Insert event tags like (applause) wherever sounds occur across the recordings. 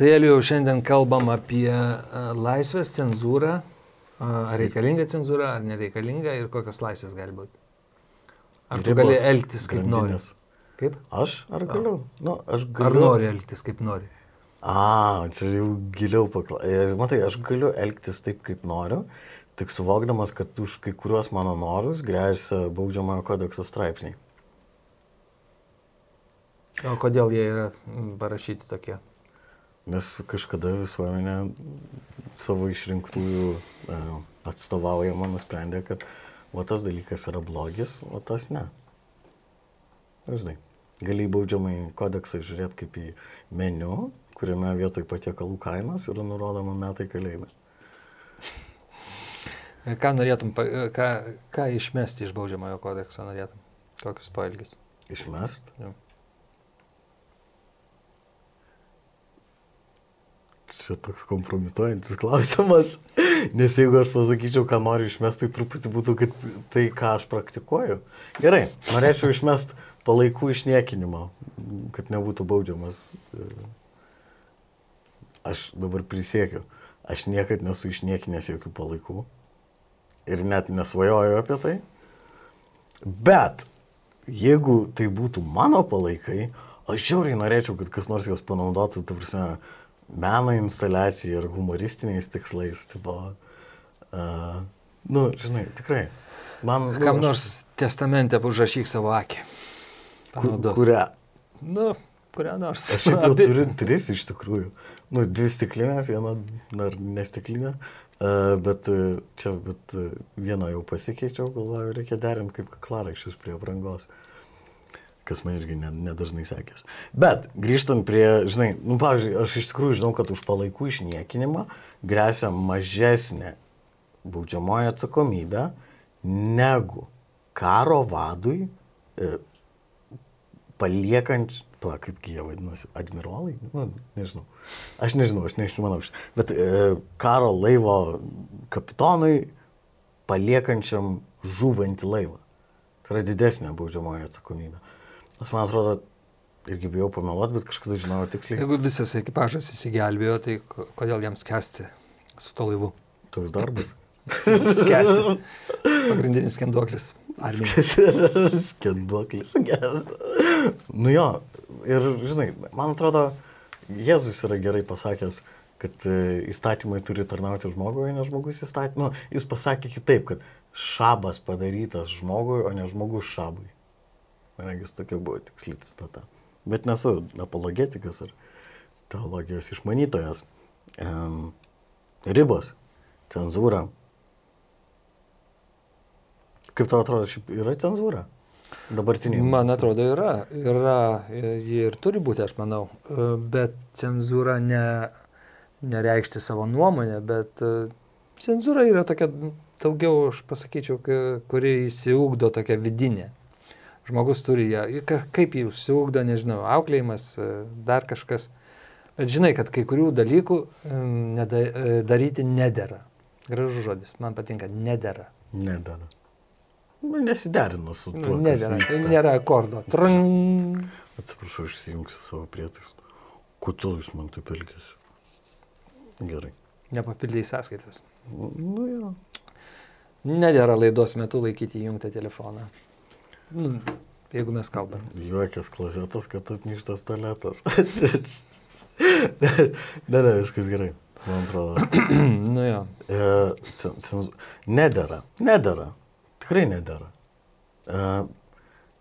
Tai jau šiandien kalbam apie a, laisvės cenzūrą, a, ar reikalinga cenzūra, ar nereikalinga ir kokios laisvės gali būti. Ar tu gali elgtis kaip nori? grandinės. Kaip? Aš ar galiu? Nu, aš Ar galiu. nori elgtis kaip nori? A, čia jau giliau paklausyti. Matai, aš galiu elgtis taip, kaip noriu, tik suvokdamas, kad už kai kuriuos mano norus grėsia baudžiamojo kodekso straipsniai. O kodėl jie yra parašyti tokie? Nes kažkada visuomenė savo išrinktųjų e, atstovaujama nusprendė, kad o tas dalykas yra blogis, o tas ne. Na, Žinai, gali į baudžiamą kodeksą žiūrėti kaip į meniu, kuriame vietoj patiekalų kainos yra nurodoma metai kalėjime. E, Ką norėtum, e, ką, ką išmesti iš baudžiamojo kodekso norėtum? Kokius pailgis? Išmest? Jo. Čia toks kompromituojantis klausimas. (laughs) Nes jeigu aš pasakyčiau, ką noriu išmesti, tai truputį būtų, kad tai, ką aš praktikuoju. Gerai, norėčiau išmest palaikų išniekinimą, kad nebūtų baudžiamas. Aš dabar prisiekiu, aš niekad nesu išniekinęs jokių palaikų. Ir net nesvajoju apie tai. Bet jeigu tai būtų mano palaikai, aš žiauriai norėčiau, kad kas nors juos panaudotų, ta prasme, meno instaliacijai ir humoristiniais tikslais. Tipo, uh, nu, žinai, tikrai. Man, nu, Kam aš- nors testamente užrašyk savo akį. Panaudos. Kurią? Nu, kurią nors. Aš jau Abi- turiu tris iš tikrųjų. Nu, dvi stiklinės, viena dar nestiklinė. Uh, bet uh, čia bet, uh, vieną jau pasikeičiau, galvoju, reikia derinti kaip kaklaraiščius prie aprangos. Kas man irgi ne- nedažnai sekės. Bet grįžtant prie, žinai, nu, pavyzdžiui, aš iš tikrųjų žinau, kad už palaikų išniekinimą grėsia mažesnė baudžiamoji atsakomybė negu karo vadui e, paliekant, pala, kaip jie vadinasi, admirolai, nu, nežinau. Aš nežinau, aš neišmanau. Bet e, karo laivo kapitonui paliekančiam žuvantį laivą. Tai yra didesnė baudžiamoji atsakomybė. Nes man atrodo, irgi bijau pameluoti, bet kažkada žinojau tiksliai. Jeigu visas ekipažas įsigelbėjo, tai ko- kodėl jam skęsti su to laivu? Toks darbas. (laughs) Skęsti. Pagrindinis skenduoklis. (laughs) Skenduoklis. Nu jo, ir žinai, man atrodo, Jėzus yra gerai pasakęs, kad e, įstatymai turi tarnauti žmogui, o ne žmogus įstatymui. Nu, jis pasakė kitaip, kad šabas padarytas žmogui, o ne žmogus šabui. Manegis tokia buvo tiksli citata. Bet nesu apologetikas ar teologijos išmanytojas. Um, ribos, cenzūra. Kaip tau atrodo, šiaip yra cenzūra? Dabartinė. Man atrodo, yra. Yra, ji ir turi būti, aš manau. E, Bet cenzūra ne, nereikšti savo nuomonę, bet e, cenzūra yra tokia, daugiau, aš pasakyčiau, kuri įsiugdo tokia vidinė. Žmogus turi ją, kaip jį užsiugdo, nežinau, auklėjimas, e, dar kažkas. Bet žinai, kad kai kurių dalykų e, neda, e, daryti nedėra. Gražus žodis, man patinka, nedėra. Nedara. Nu, nesiderino su tuo. Nu, Nedėra, nėra akordo. Trun. Atsiprašau, išsijungsiu savo prietaisą. Kodėl jūs man taip elgėsi? Gerai. Nepapildai sąskaitas. Nu jo. Nedėra laidos metu laikyti įjungtą telefoną. Nu, jeigu mes kalbame. Juokės klozetas, kad atnyštas tualetas. (laughs) ne, ne, viskas gerai. Man atrodo. (clears throat) nu jo. E, cen, cenzu... Nedara. Nedara. Tikrai nedara. E,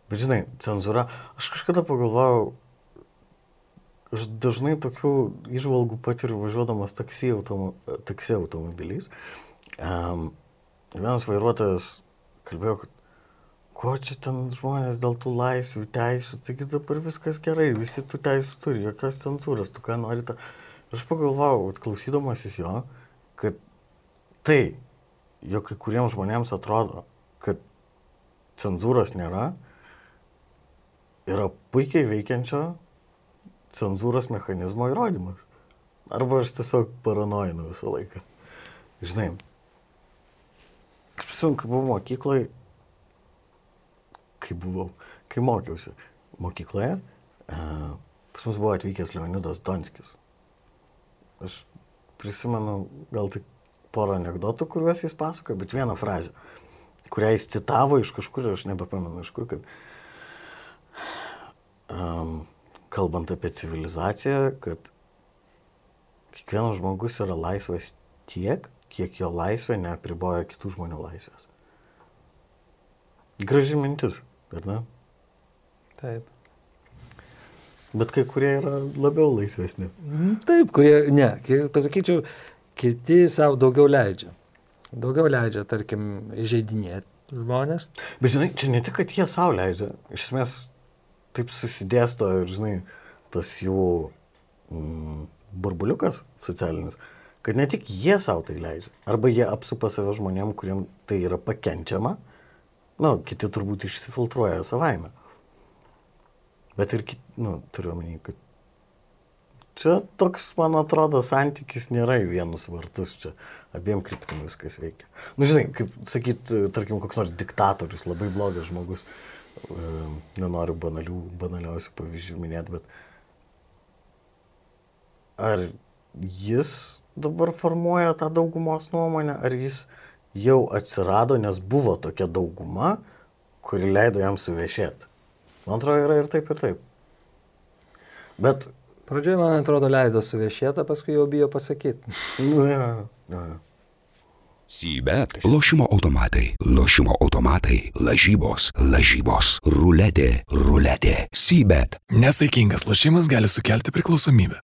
bet žinai, cenzūra. Aš kažkada pagalvojau, aš dažnai tokių išvalgų patiriu važiuodamas taksi, automo, taksi automobiliais. Um, vienas vairuotojas kalbėjo, kad ko čia ten žmonės dėl tų laisvių, teisų, taigi dabar viskas gerai, visi tų teisų turi, jokios cenzūros, tu ką norite. Aš pagalvojau, klausydamasis jo, kad tai, jog kai kuriems žmonėms atrodo, kad cenzūros nėra, yra puikiai veikiančio cenzūros mechanizmo įrodymas. Arba aš tiesiog paranoinu visą laiką. Žinai, aš prisimenu, kai buvau mokykloje, kai buvau, kai mokiausi mokykloje, e, pas mus buvo atvykęs Leonidas Donskis. aš prisimenu gal tik porą anegdotų, kuriuos jis pasakojo, bet vieną frazę, kurią jis citavo iš kažkur, aš nebepamenu iš kur, kad um, kalbant apie civilizaciją, kad kiekvienas žmogus yra laisvas tiek, kiek jo laisvė neapriboja kitų žmonių laisvės. Graži mintis, ar ne? Taip. Bet kai kurie yra labiau laisvesni. Mm, Taip, kurie, ne, pasakyčiau, kiti savo daugiau leidžia. Daugiau leidžia, tarkim, įžeidinėti žmonės. Bet žinai, čia ne tik, kad jie savo leidžia, iš esmės taip susidėsto ir, žinai, tas jų mm, burbuliukas socialinis, kad ne tik jie savo tai leidžia, arba jie apsupa save žmonėm, kuriem tai yra pakenčiama, na, nu, kiti turbūt išsifiltruoja savaime. Bet ir, kit, nu, turiu omeny, kad čia toks, man atrodo, santykis nėra į vienus vartus, čia abiem kryptim viskas veikia. Na, nu, žinai, kaip sakyt, tarkim, koks nors diktatorius, labai blogas žmogus, e, nenoriu banalių, banaliausių pavyzdžių minėti, bet ar jis dabar formuoja tą daugumos nuomonę, ar jis jau atsirado, nes buvo tokia dauguma, kuri leido jam suvešėti. Man atrodo, yra ir taip, ir taip. Bet, Pradžioje, man atrodo, leido suvešėtą, paskui jau bijo pasakyti. (laughs) nu, ja, ja. Sybet. Lošimo automatai. Lošimo automatai. Lažybos. Lažybos. Ruletė. Ruletė. Sybet. Nesaikingas lošimas gali sukelti priklausomybę.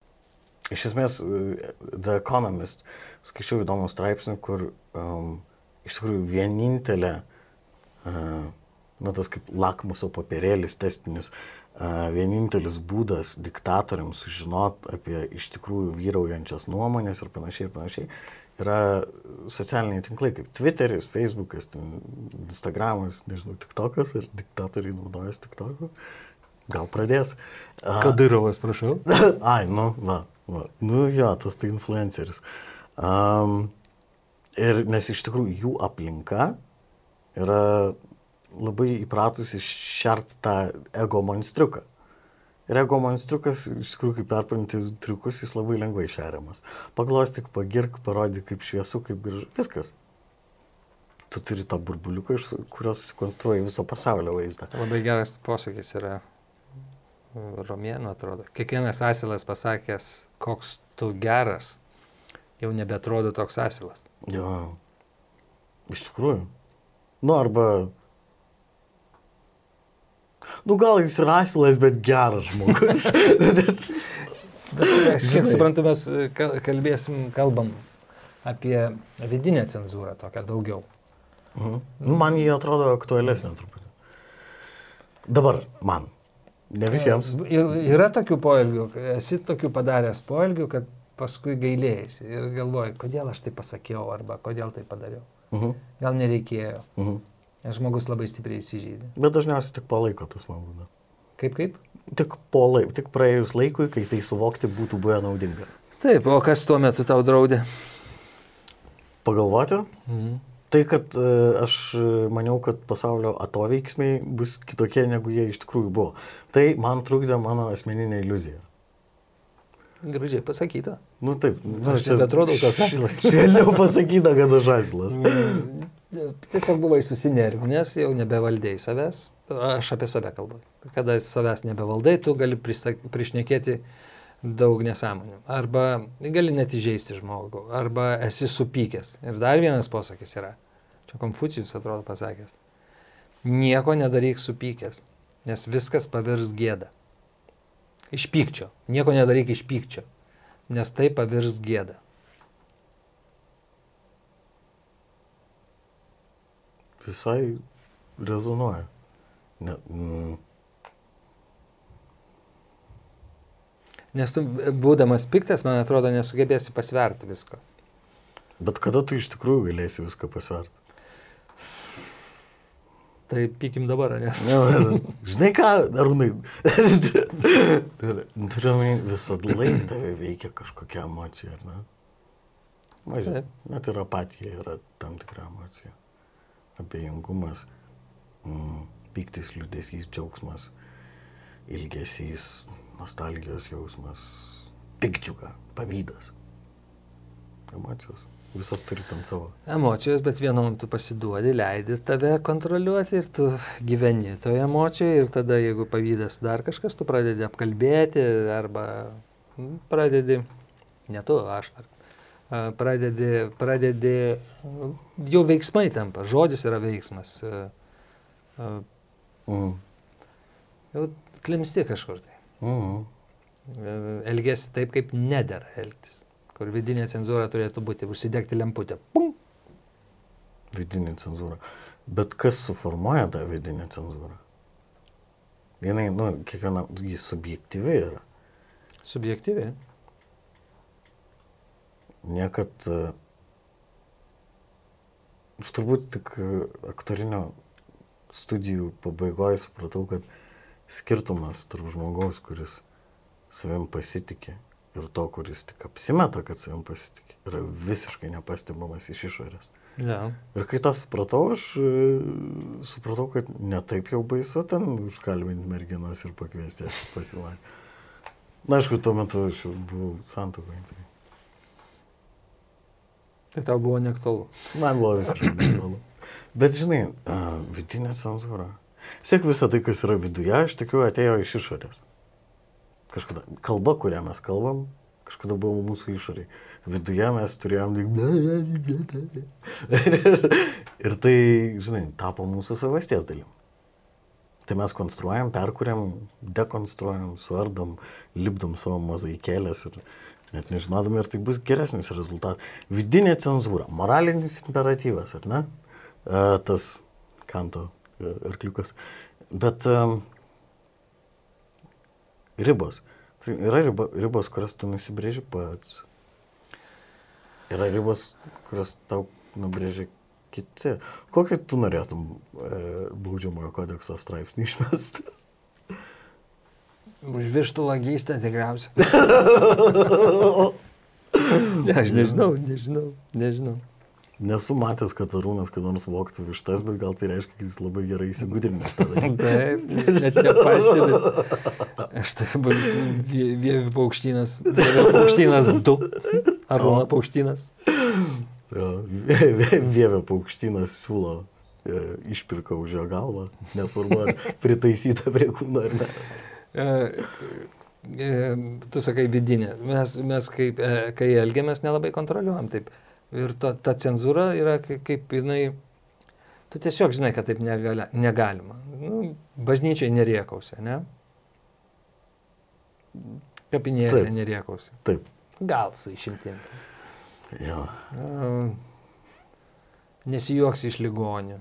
Iš esmės, e, The Economist skaičiau įdomų straipsnį, kur um, iš tikrųjų vienintelė, uh, na tas kaip lakmuso papirėlis testinis, uh, vienintelis būdas diktatoriams sužinot apie iš tikrųjų vyraujančias nuomonės ir panašiai ir panašiai, yra socialiniai tinklai kaip Twitteris, Facebookas, Instagramas, nežinau, TikTokas ir diktatoriai naudojasi TikToku. Gal pradės. Kadirovas, prašau. (laughs) Ai, nu, va, va. Nu, jo, tas tai influenceris. Um, ir nes iš tikrųjų jų aplinka yra labai įpratusi šert tą ego monstriuką. Ir ego monstriukas, iš tikrųjų, kaip perpranti triukus, jis labai lengvai šeriamas. Paglostyk, pagirk, parodyk, kaip šviesu, kaip gražu. Viskas. Tu turi tą burbuliuką, iš kurios sukonstruoji viso pasaulio vaizdą. Labai geras posakis yra Romėno, atrodo. Kiekvienas asilas pasakęs, koks tu geras, jau nebetrodo toks asilas. Jo. Iš tikrųjų. Nu, arba. Nu, gal jis yra asilas, bet geras žmogus. (laughs) (laughs) Bet, kiek suprantu, mes e, kal- kalbėsim, kalbam apie vidinę cenzūrą tokią daugiau. Mhm. Nu, man jie atrodo aktualesnė truputį. Dabar man. Ne visiems. Ir yra tokių poelgių, esi tokių padaręs poelgių, kad paskui gailėjai ir galvoji, kodėl aš tai pasakiau arba kodėl tai padariau. Mhm. Gal nereikėjo. Mhm. Nes žmogus labai stipriai įsižydė. Bet dažniausiai tik palaiko tas man būna. Kaip kaip? Tik, po laik, tik praėjus laikui, kai tai suvokti būtų buvę naudinga. Taip, o kas tuo metu tau draudė? Pagalvoti, Mhm. tai kad e, aš maniau, kad pasaulio atoveiksmiai bus kitokie, negu jie iš tikrųjų buvo. Tai man trukdė mano asmeninė iliuzija. Gražiai pasakyta. Nu taip, nu, Aš nebetrodau toks asilas. (laughs) Švelniau pasakyta, kad aš asilas. Tiesiog buvai susinervinęs, jau nebevaldėjai savęs. Aš apie save kalbu. Kada savęs nebevaldai, tu gali prišnekėti daug nesąmonių. Arba gali net įžeisti žmogų. Arba esi supykęs. Ir dar vienas posakis yra. Čia Konfucijus atrodo pasakęs. Nieko nedaryk supykęs, nes viskas pavirs gėda. Iš pykčio. Nieko nedaryk iš pykčio, nes tai pavirs gėda. Visai rezonuoja. Ne, mm, Nes tu, būdamas piktas, man atrodo, nesugebėsi pasverti visko. bet kada tu iš tikrųjų galėsi viską pasverti? Tai pykim dabar, ar ne? Žinai ką, Arūnai? Turiu omeny, visada laik tave veikia kažkokia emocija, ar ne? Mažiau. Taip. Net ir apatija yra tam tikra emocija. Abejingumas, mm, piktis, liūdėsys, džiaugsmas, ilgesys, nostalgijos jausmas, pikčiuka, pavydas. Emocijos. Visas turi tam savo. Emocijos, bet vienom tu pasiduodi, leidi tave kontroliuoti ir tu gyveni toje emocijoje ir tada, jeigu pavydas dar kažkas, tu pradedi apkalbėti arba mm, pradedi, ne tu, aš, ar, a, pradedi, pradedi, jau veiksmai tampa, žodis yra veiksmas, Mm. jau klimsti kažkur tai. Mm. E, Elgesi taip, kaip nedėra elgtis, kur vidinė cenzūra turėtų būti, užsidegti lemputę. Pum! Vidinė cenzūra. Bet kas suformuoja tą vidinę cenzūrą? Vienai, nu, kiekviena, jis subjektyvi yra. Subjektyviai. Niekad. e, Aš turbūt tik e, aktorinio studijų pabaigoje supratau, kad skirtumas tarp žmogaus, kuris savim pasitikė ir to, kuris tik apsimeta, kad savim pasitikė, yra visiškai nepastebimas iš išorės. Ja. Ir kai tą supratau, aš e, supratau, kad netaip jau baisu ten užkalbinti merginas ir pakviesti jas pasilaikyti. Na, aišku, tuo metu aš buvau santokai. Tai Tai tau buvo neaktualu. man buvo visiškai natūralu. Bet žinai, vidinė cenzūra. Siek visą tai, kas yra viduje, aš tikiu, atėjo iš išorės. Kažkada kalba, kurią mes kalbam, kažkada buvo mūsų išoriai. Viduje mes turėjom. (laughs) Ir tai, žinai, tapo mūsų savasties dalim. Tai mes konstruojam, perkuriam, dekonstruojam, suardom, lipdom savo mozaikėlės ir net nežinodami, ar tai bus geresnis rezultatas. Vidinė cenzūra, moralinis imperatyvas, ar ne? E, tas kanto e, arkliukas. Bet e, ribos. Yra riba, ribos, kurias tu nusibrėži pats. Yra ribos, kurias tau nubrėžia kiti. Kokį tu norėtum e, baudžiamojo kodekso straipsnį išmesti? Už vištų vagystę tikriausiai. (laughs) ne, aš nežinau, nežinau, nežinau. Nesu matęs, kad Arūnas kada nors voktų vištas, bet gal tai reiškia, kad jis labai gerai įsigudrinęs. (laughs) Taip, jūs net nepastebit. Aš tai baisu, vie- vievių paukštynas, vievių paukštynas 2. Arūno paukštynas. Vievė paukštynas siūlo e, išpirka už jo galvą, nesvarbu, ar pritaisyta prie kūno ar ne. E, e, tu sakai vidinė. Mes, mes kaip, kai elgiamės, nelabai kontroliuojam taip. Ir ta, ta cenzūra yra kaip, kaip jinai... Tu tiesiog žinai, kad taip negali, negalima. Nu, bažnyčiai neriekausi, ne? Kapinėse Taip. neriekausi. Taip, Gal su išimtim. jo. E, Nesijuoks iš ligonių.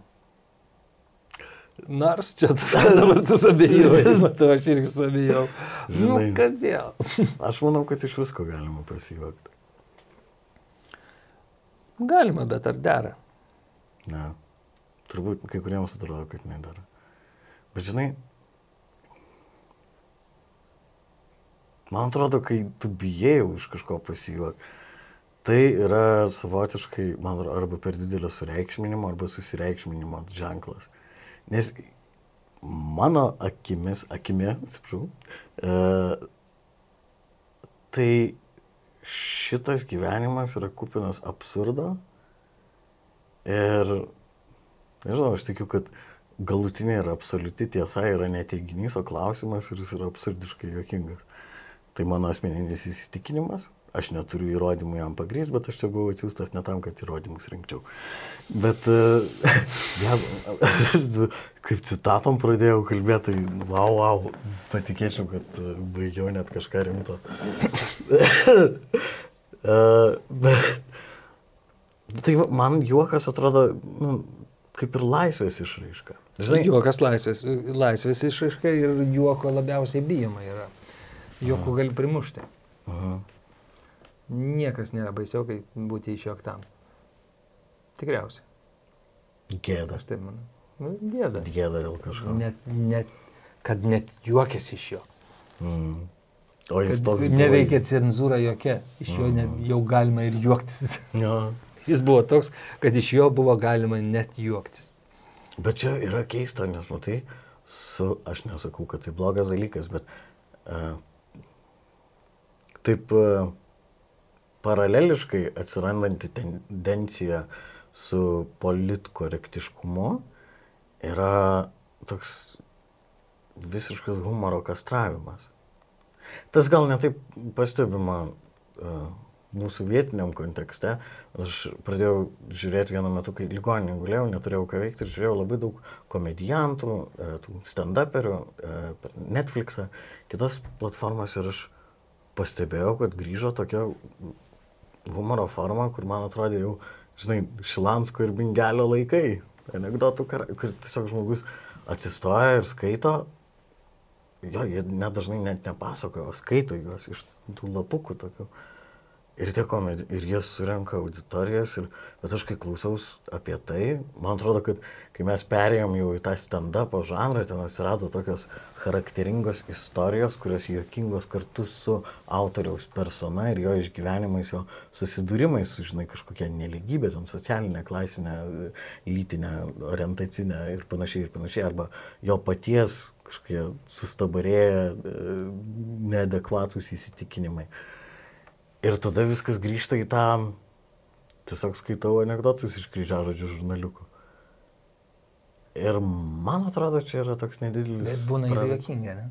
Nors čia (laughs) dabar tu sabėjai, (laughs) matau, aš irgi sabėjau. Nu, kodėl? Aš manau, kad iš visko galima pasijuokti. Galima, bet ar dera? Ne. Turbūt kai kuriems atrodo, kad nedara. Bet žinai, man atrodo, kai tu bijai už kažko pasijuokti, tai yra savotiškai, man atrodo, arba per didelio sureikšminimo, arba susireikšminimo ženklas. Nes mano akimis, akimi, atsiprašau, e, tai šitas gyvenimas yra kupinas absurdo ir, nežinau, aš tikiu, kad galutinė ir absoliuti tiesa yra ne teiginys, o klausimas ir jis yra absurdiškai juokingas. Tai mano asmeninis įsitikinimas, aš neturiu įrodymų jam pagrys, bet aš čia buvau atsiųstas ne tam, kad įrodymus rinkčiau. Bet, e, (laughs) ja, kaip citatom pradėjau kalbėti, tai wow, wow, patikėčiau, kad e, baigiau net kažką rimto. (coughs) E, bet, tai man juokas atrodo, nu, kaip ir laisvės išraiška. Žinai, Juokas laisvės, laisvės išraiška ir juoko labiausiai bijoma yra. Juoko gali primušti. Aha. Niekas nėra baisiau, kai būti išjuoktam. Tikriausiai. gėda. Aš taip manau. Nu, gėda. Gėda dėl kažko. Net, net, kad net juokėsi iš jo. Mm. O jis Kad toks neveikia cenzūra jokia. Iš jo net, jau galima ir juoktis. Jo. (laughs) Jis buvo toks, kad iš jo buvo galima net juoktis. Bet čia yra keista, nes matai, su, aš nesakau, kad tai blogas dalykas, bet uh, taip uh, paraleliškai atsirandanti tendencija su politkorektiškumu yra toks visiškas humoro kastravimas. Tas gal netaip pastebima uh, mūsų vietiniam kontekste. Aš pradėjau žiūrėti vienu metu, kai ligoninė gulėjau, neturėjau ką veikti ir žiūrėjau labai daug komediantų, uh, stand-uperių per Netflixą, kitas platformas ir aš pastebėjau, kad grįžo tokia humoro forma, kur man atrodė jau, žinai, Šilansko ir Bingelio laikai. Anekdotų, kur tiesiog žmogus atsistoja ir skaito jo, jie net dažnai net nepasakoja, o skaito juos iš tų lapukų tokių. Ir, komedi, ir jie surenka auditorijas, ir, bet aš kai klausaus apie tai, man atrodo, kad kai mes perėjom jau į tą stand-upo žanrą, ten atsirado tokios charakteringos istorijos, kurios juokingos kartu su autoriaus persona ir jo išgyvenimais, jo susidūrimais su, žinai, kažkokia neligybė, ten socialinė, klasinė, lytinė, orientacinė ir panašiai, ir panašiai, arba jo paties kažkokie sustabarėję, e, neadekvatus įsitikinimai. Ir tada viskas grįžta į tą, tiesiog skaitau anegdotus iš kryžiažodžių žurnaliukų. Ir man atrodo, čia yra toks nedidelis. Bet būna ir juokinga, ne?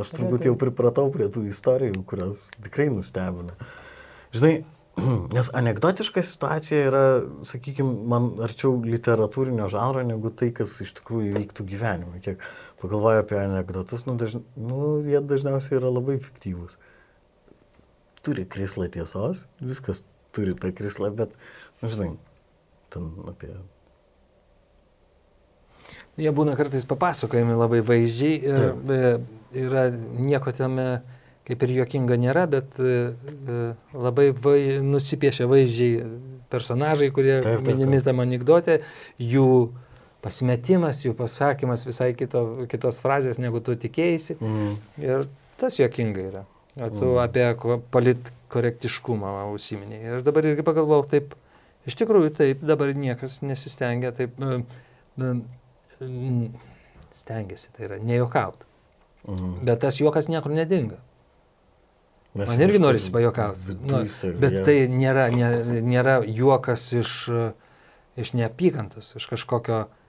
Aš turbūt jau pripratau prie tų istorijų, kurios tikrai nustebina. Žinai, (clears throat) nes anegdotiška situacija yra, sakykime, man arčiau literatūrinio žanro negu tai, kas iš tikrųjų vyktų gyvenime. Kiek pagalvoju apie anegdotus, nu, dažn... nu, jie dažniausiai yra labai fiktyvūs. Turi krislą tiesos, viskas turi tą krislą, bet, nu, žinai, ten apie... Jie būna kartais papasakojami labai vaizdžiai ir Taip. E, yra nieko tame kaip ir juokinga nėra, bet e, e, labai vai, nusipiešia vaizdžiai personažai, kurie taip, taip, minimi tam anegdote, jų pasimetimas, jų pasakymas visai kito, kitos frazės, negu tu tikėjai. Mm. Ir tas juokinga yra. O tu mm. apie politkorektiškumą užsiminėjai. Ir dabar irgi pagalvojau, taip, iš tikrųjų taip, dabar niekas nesistengia taip, nu, nu, stengiasi, tai yra nejokauti. Mm. Bet tas juokas niekur nedinga. Mes Man irgi norisi pajokauti. Nu, bet tai nėra, nėra, nėra juokas iš, iš neapykantos, iš kažkokio e,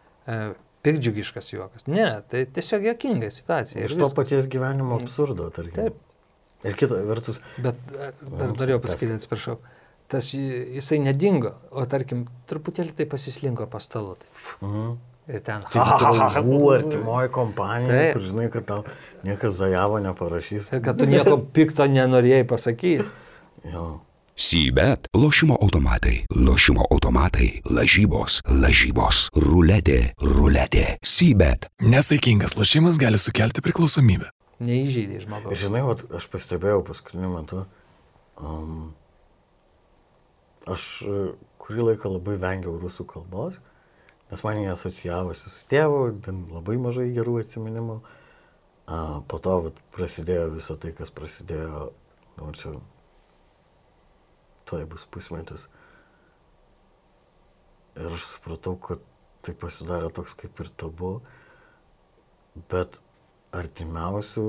pikdžiugiškas juokas. Ne, tai tiesiog jokinga situacija. Iš to paties gyvenimo absurdo, tarkim. Taip. Ir kita vertus. Bet dar norėjau pasakyti, atsiprašau. Tas jisai nedingo, o tarkim, truputėlį tai pasislinko pastalu. Tai. Mhm. Ir ten. Taip, draugų, artimoji kompanija, Taip. kur žinai, kad tau niekas zajavo neparašys. Ir kad tu nieko pikto nenorėjai pasakyti. Jo. Sybet, lošimo automatai, lošimo automatai, lažybos, lažybos, ruletė, ruletė, sybet. Nesaikingas lošimas gali sukelti priklausomybę. Neįžeidė žmogaus. Žinai, vat, aš pastebėjau paskutiniu metu, um, aš kurį laiką labai vengiau rusų kalbos, nes man jie asocijavosi su tėvu, ten labai mažai gerų atsiminimų. A, po to vat, prasidėjo visą tai, kas prasidėjo, nu, čia tai bus pusmetis. Ir aš supratau, kad tai pasidarė toks kaip ir tabu, bet artimiausių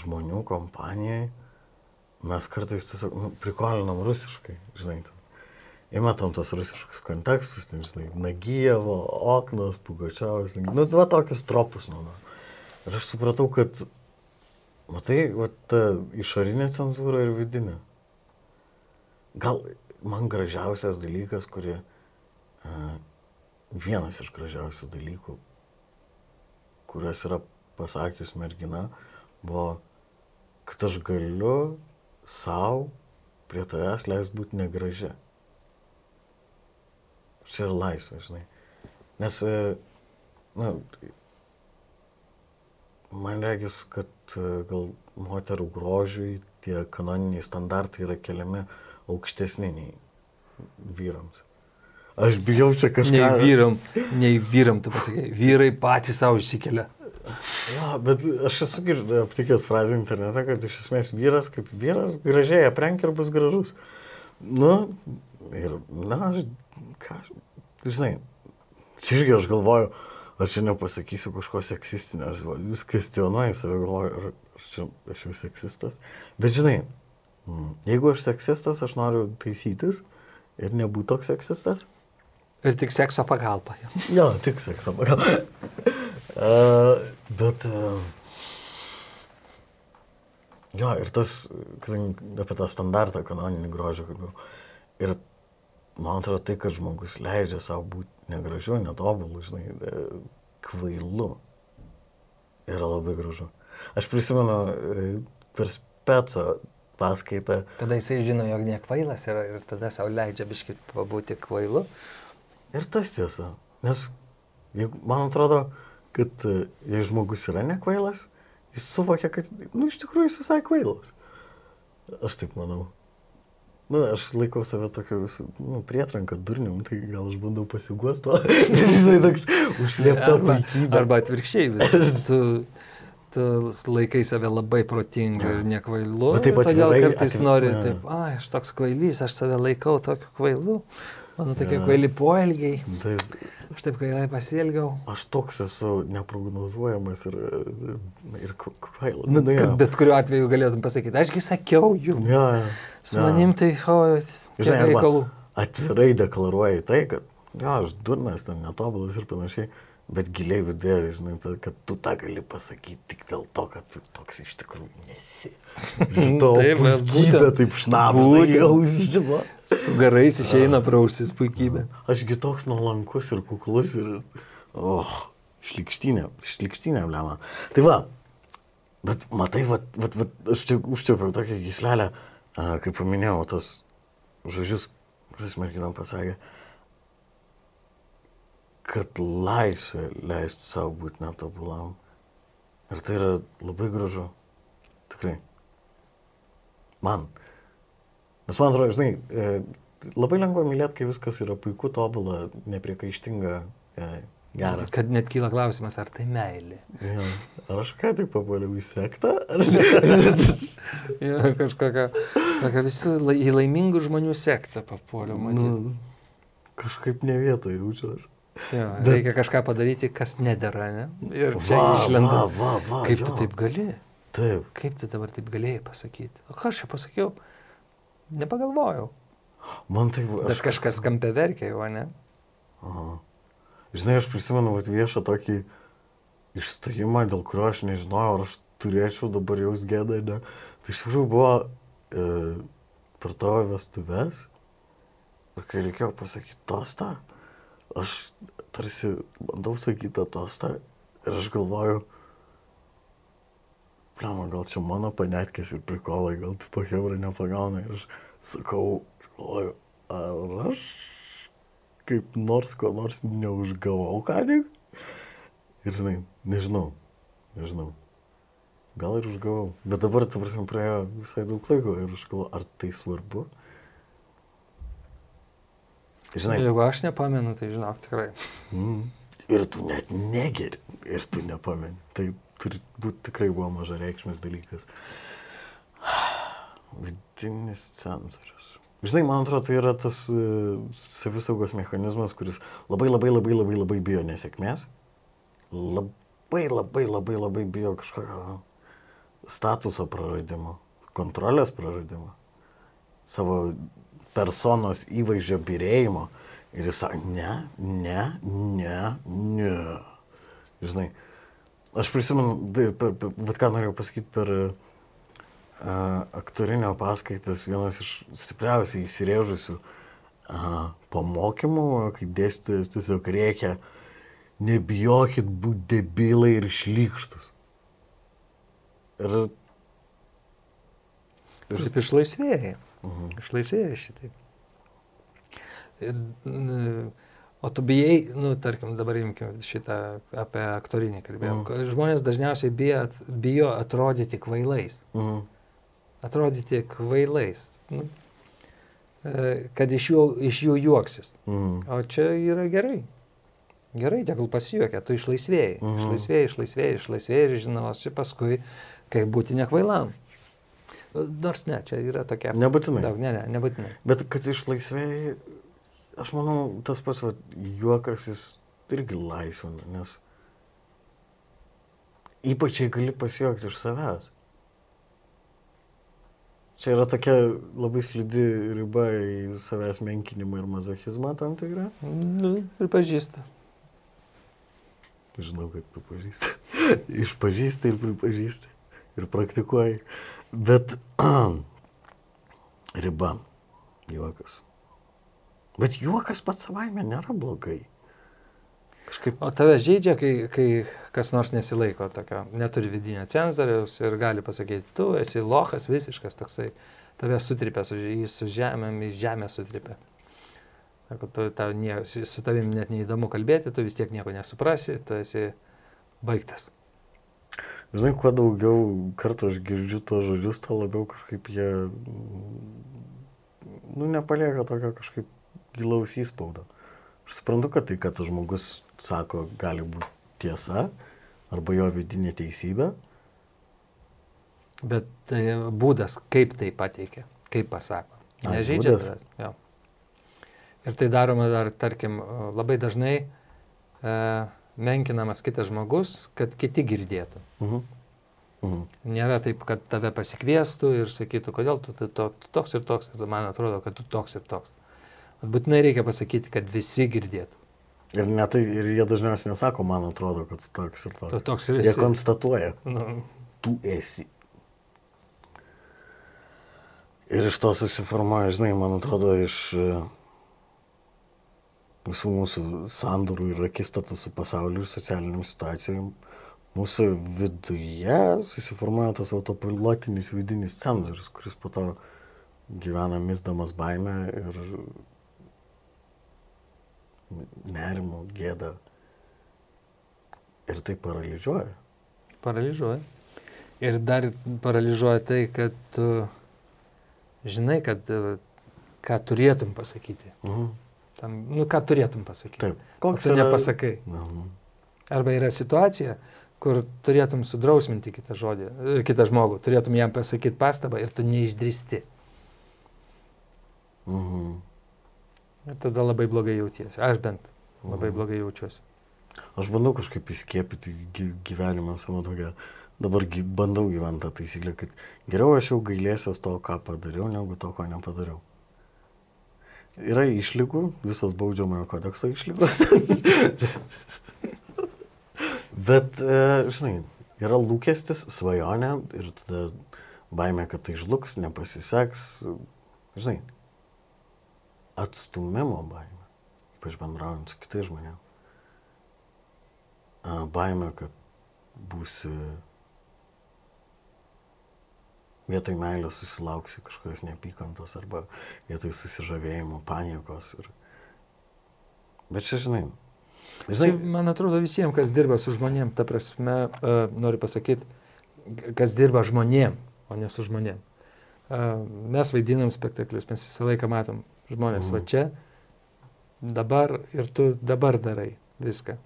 žmonių kompanijai mes kartais tiesiog nu, prikolinam rusiškai, žinai, įmetam tos rusiškus kontekstus, ten, žinai, Nagyjevo, Oknas, Pugačiavas, nu, va tokius tropus, nu, nu. Ir aš supratau, kad, matai, va ta išorinė cenzūra ir vidinė gal man gražiausias dalykas, kurie uh, vienas iš gražiausių dalykų, kurias yra pasakius mergina, buvo, kad aš galiu savo prie tavęs leis būti negražia. Čia yra laisvė, žinai. Nes, na, man regis, kad gal moterų grožiui tie kanoniniai standartai yra keliami uh, aukštesni nei vyrams. Aš bijau čia kažką. Nei vyram, nei vyram, tu pasakai, vyrai patys savo išsikelia. Ja, bet aš esu aptikęs frazę internete, kad iš esmės vyras kaip vyras gražiai aprenk ir bus gražus. Nu, ir, na, aš, ką, žinai, čia irgi aš galvoju, ar čia nepasakysiu kažko seksistinio, vis kvestionuoju save, galvoju, ar aš čia aš jau seksistas. Bet žinai, jeigu aš seksistas, aš noriu taisytis ir nebūti toks seksistas. Ir tik sekso pagalba. jo. Jo, tik sekso pagal. uh, (laughs) bet. Uh, jo, ir tas, apie tą standartą kanoninį grožį kalbėjau. Ir man atrodo, tai, kad žmogus leidžia savo būti negražiu, netobulu, žinai, e, kvailu, yra labai gražu. Aš prisimenu e, per specą paskaitą, Kada jisai žino, jog nekvailas yra ir tada savo leidžia biškit pabūti kvailu. Ir tas tiesa. Nes man atrodo, kad e, jei žmogus yra nekvailas, jis suvokia, kad, nu, iš tikrųjų jis visai kvailas. Aš taip manau. Na, nu, aš laikau save tokio visų, nu, prietranką durnium, tai gal aš bandau pasiguosti to. (laughs) Žinai, toks užslėpta puikybė. arba atvirkščiai, (laughs) tu, tu laikai save labai protingu ir nekvailu. Bet taip ir todėl kartais atvi- nori, ne. taip, ai, aš toks kvailys, aš save laikau tokiu kvailu. Mano tokie kvaili poelgiai, Taip, aš taip kvailai pasielgiau. aš toks esu neprognozuojamas ir, ir k- kvailas. Na, Kad ja. bet kuriuo atveju galėtum pasakyti, ašgi sakiau jums. Ja, ja. Su manim tai, o, Žinai, reikalų. atvirai deklaruoji tai, kad, ja, aš durnas, ten netobulas ir panašiai, bet giliai viduje, žinai, ta, kad tu tą gali pasakyti tik dėl to, kad tu toks iš tikrųjų nesi. (laughs) Žinau, puikybė taip va. Su garais išeina prausis puikybė. Ašgi toks nuolankus ir kuklus ir, oh, šlikštinė, šlikštinė blema. Tai va, bet matai, va, va, va, aš čia užčiapiau tokią gislelę, kaip paminėjau, tas žodžius, kuris mergina pasakė, kad laisvė leisti savo būti netobulam. Ir tai yra labai gražu. Tikrai. Man. Nes man atrodo, žinai, e, labai lengva mylėti, kai viskas yra puiku, tobula, nepriekaištinga, e, gera. Kad net kyla klausimas, ar tai meilė. Ja. Ar aš ką tik papuoliau į sektą? Ar... (laughs) Jo, kažkokia, tokia visų į laimingų žmonių sektą papuoliau, matyti. nu, kažkaip ne vietoje jaučiuosi. Jo, bet- reikia kažką padaryti, kas nedėra, ne? Ir čia išlenda. va, va, va, Kaip jo. tu taip gali? Taip. Kaip tu dabar taip galėjai pasakyti? O ką aš čia pasakiau? Nepagalvojau. Man tai... Bet kažkas kampe verkia jau, ne? Aha. Žinai, aš prisimenu vat, viešą tokį išstojimą, dėl kurio aš nežinojau, ar aš turėčiau dabar jaus gėdą, ne. Tai iš tikrųjų buvo e, per tavo vestuves, ir kai reikėjo pasakyti tostą, aš tarsi bandau sakyti tą tostą ir aš galvoju, Pliama, gal čia mano panetkės ir prikolai, gal tu pahebra nepagauna. Ir aš sakau, galvoju, ar aš kaip nors ko nors neužgavau ką tik? Ir žinai, nežinau, nežinau. Gal ir užgavau. Bet dabar, ta prasme, praėjo visai daug laiko ir aš galvoju, ar tai svarbu? Žinai, Jeigu aš nepamenu, tai žinok tikrai. Mm. Ir tu net negeri, ir tu nepameni. Tai turi būti tikrai buvo maža reikšmės dalykas. (sighs) Vidinis cenzorius. Žinai, man atrodo, tai yra tas uh, savisaugos mechanizmas, kuris labai labai labai labai labai bijo nesėkmės. Labai labai labai labai bijo kažkokio statuso praradimo, kontrolės praradimo, savo personos įvaizdžio birėjimo. Ir jis sako, ne, ne, ne, ne. Žinai, aš prisimenu, tai, per, per, bet ką norėjau pasakyti per uh, aktorinio paskaitas, vienas iš stipriausiai įsirėžusių uh, pamokymų, kai dėstytojas tiesiog reikia, nebijokit būti debilai ir šlykštus. Ir, ir Taip išlaisvėjai. Mhm. Išlaisvėjai šitaip. N- O tu bijai, nu, tarkim, dabar imkime šitą apie aktorinį kalbėjom. Mhm. Žmonės dažniausiai bijo, bijo atrodyti kvailais. mhm. Atrodyti kvailais. Nu, e, kad iš jų, iš jų juoksis. Mhm. O čia yra gerai. Gerai, tegul pasijuokia, tu išlaisvėjai. Mhm. Išlaisvėjai, išlaisvėjai, išlaisvėjai ir žinosi paskui, kaip būti nekvailam. Nors ne, čia yra tokia. Nebūtinai. Daug, ne, ne, nebūtinai. Bet kad išlaisvėjai, aš manau, tas pats va, juokas jis irgi laisvina, nes ypač jei gali pasijuokti iš savęs. Čia yra tokia labai slidi riba į savęs menkinimą ir mazochizmą tam tikrą. Nu, pripažįsta. Žinau, kad pripažįsti. (laughs) Išpažįsti ir pripažįsti. Ir praktikuoji. Bet (clears throat) riba. Juokas. Bet juokas pats savaime nėra blogai. Kažkaip. O tave žaidžia, kai, kai kas nors nesilaiko tokio, neturi vidinio cenzoriaus ir gali pasakyti, tu esi lochas visiškas toksai, tave sutripė, su, jį su žemėm, į žemę sutripė. Sako, tu, tau nie, su tavim net neįdomu kalbėti, tu vis tiek nieko nesuprasi, tu esi baigtas. Žinai, kuo daugiau kartų aš girdžiu tos žodžius, tuo labiau kažkaip jie, nu, nepalieka tokio kažkaip gilaus įspaudo. Aš suprantu, kad tai, kad žmogus sako, gali būti tiesa arba jo vidinė teisybė. Bet tai būdas, kaip tai pateikia, kaip pasako. Ai, Nežaidžia tavęs. Ir tai daroma dar, tarkim, labai dažnai e, menkinamas kitas žmogus, kad kiti girdėtų. Mhm. Mhm. Nėra taip, kad tave pasikviestų ir sakytų, kodėl tu, tu, tu, tu toks ir toks, ir man atrodo, kad tu toks ir toks. Bet būtinai reikia pasakyti, kad visi girdėtų. Ir, ne tai, ir jie dažniausiai nesako, man atrodo, kad tu toks ir Tu toks. toks ir Jie esi. konstatuoja, Nu, tu esi. Ir iš to susiformuoja, žinai, man atrodo, iš e, visų mūsų sandorų ir akistatų su pasauliu ir socialiniam situacijom, mūsų viduje susiformuoja tas autopilotinis vidinis cenzorius, kuris po to gyvena misdamas baimę ir nerimo, gėdą. Ir tai paralyžiuoja. paralyžiuoja. Ir dar paralyžiuoja tai, kad tu žinai, kad ką turėtum pasakyti. Mhm. Tam, nu, ką turėtum pasakyti. Taip. O tu nepasakai. Mhm. Arba yra situacija, kur turėtum sudrausminti kitą, žodį, e, kitą žmogų, turėtum jam pasakyti pastabą ir tu neišdristi. Mhm. Ir tada labai blogai jautiesi. Aš bent labai Mhm. blogai jaučiuosi. Aš bandau kažkaip įskiepyti gy- gyvenimą savo tokią. Dabar bandau gyventi tą taisyklę, kad geriau aš jau gailėsiuos to, ką padariau, negu to, ko nepadariau. Yra išlygų, visas baudžiamojo kodekso išlygos. Bet, e, žinai, yra lūkestis, svajonė ir tada baimė, kad tai žlugs, nepasiseks. Žinai, atstumimo baimė, ypač bendraujant su kitais žmonėmis a, baimė, kad būsi vietoj meilės susilauksi kažkokios neapykantos arba vietoj susižavėjimo, paniekos. Ir... Bet čia, žinai, Žinai, žinai, man atrodo visiems, kas dirba su žmonėm, ta prasme, uh, noriu pasakyti, kas dirba žmonėm, o ne su žmonėm. Uh, mes vaidinam spektaklius, mes visą laiką matom žmonės, Mhm. va čia, dabar ir tu dabar darai viską.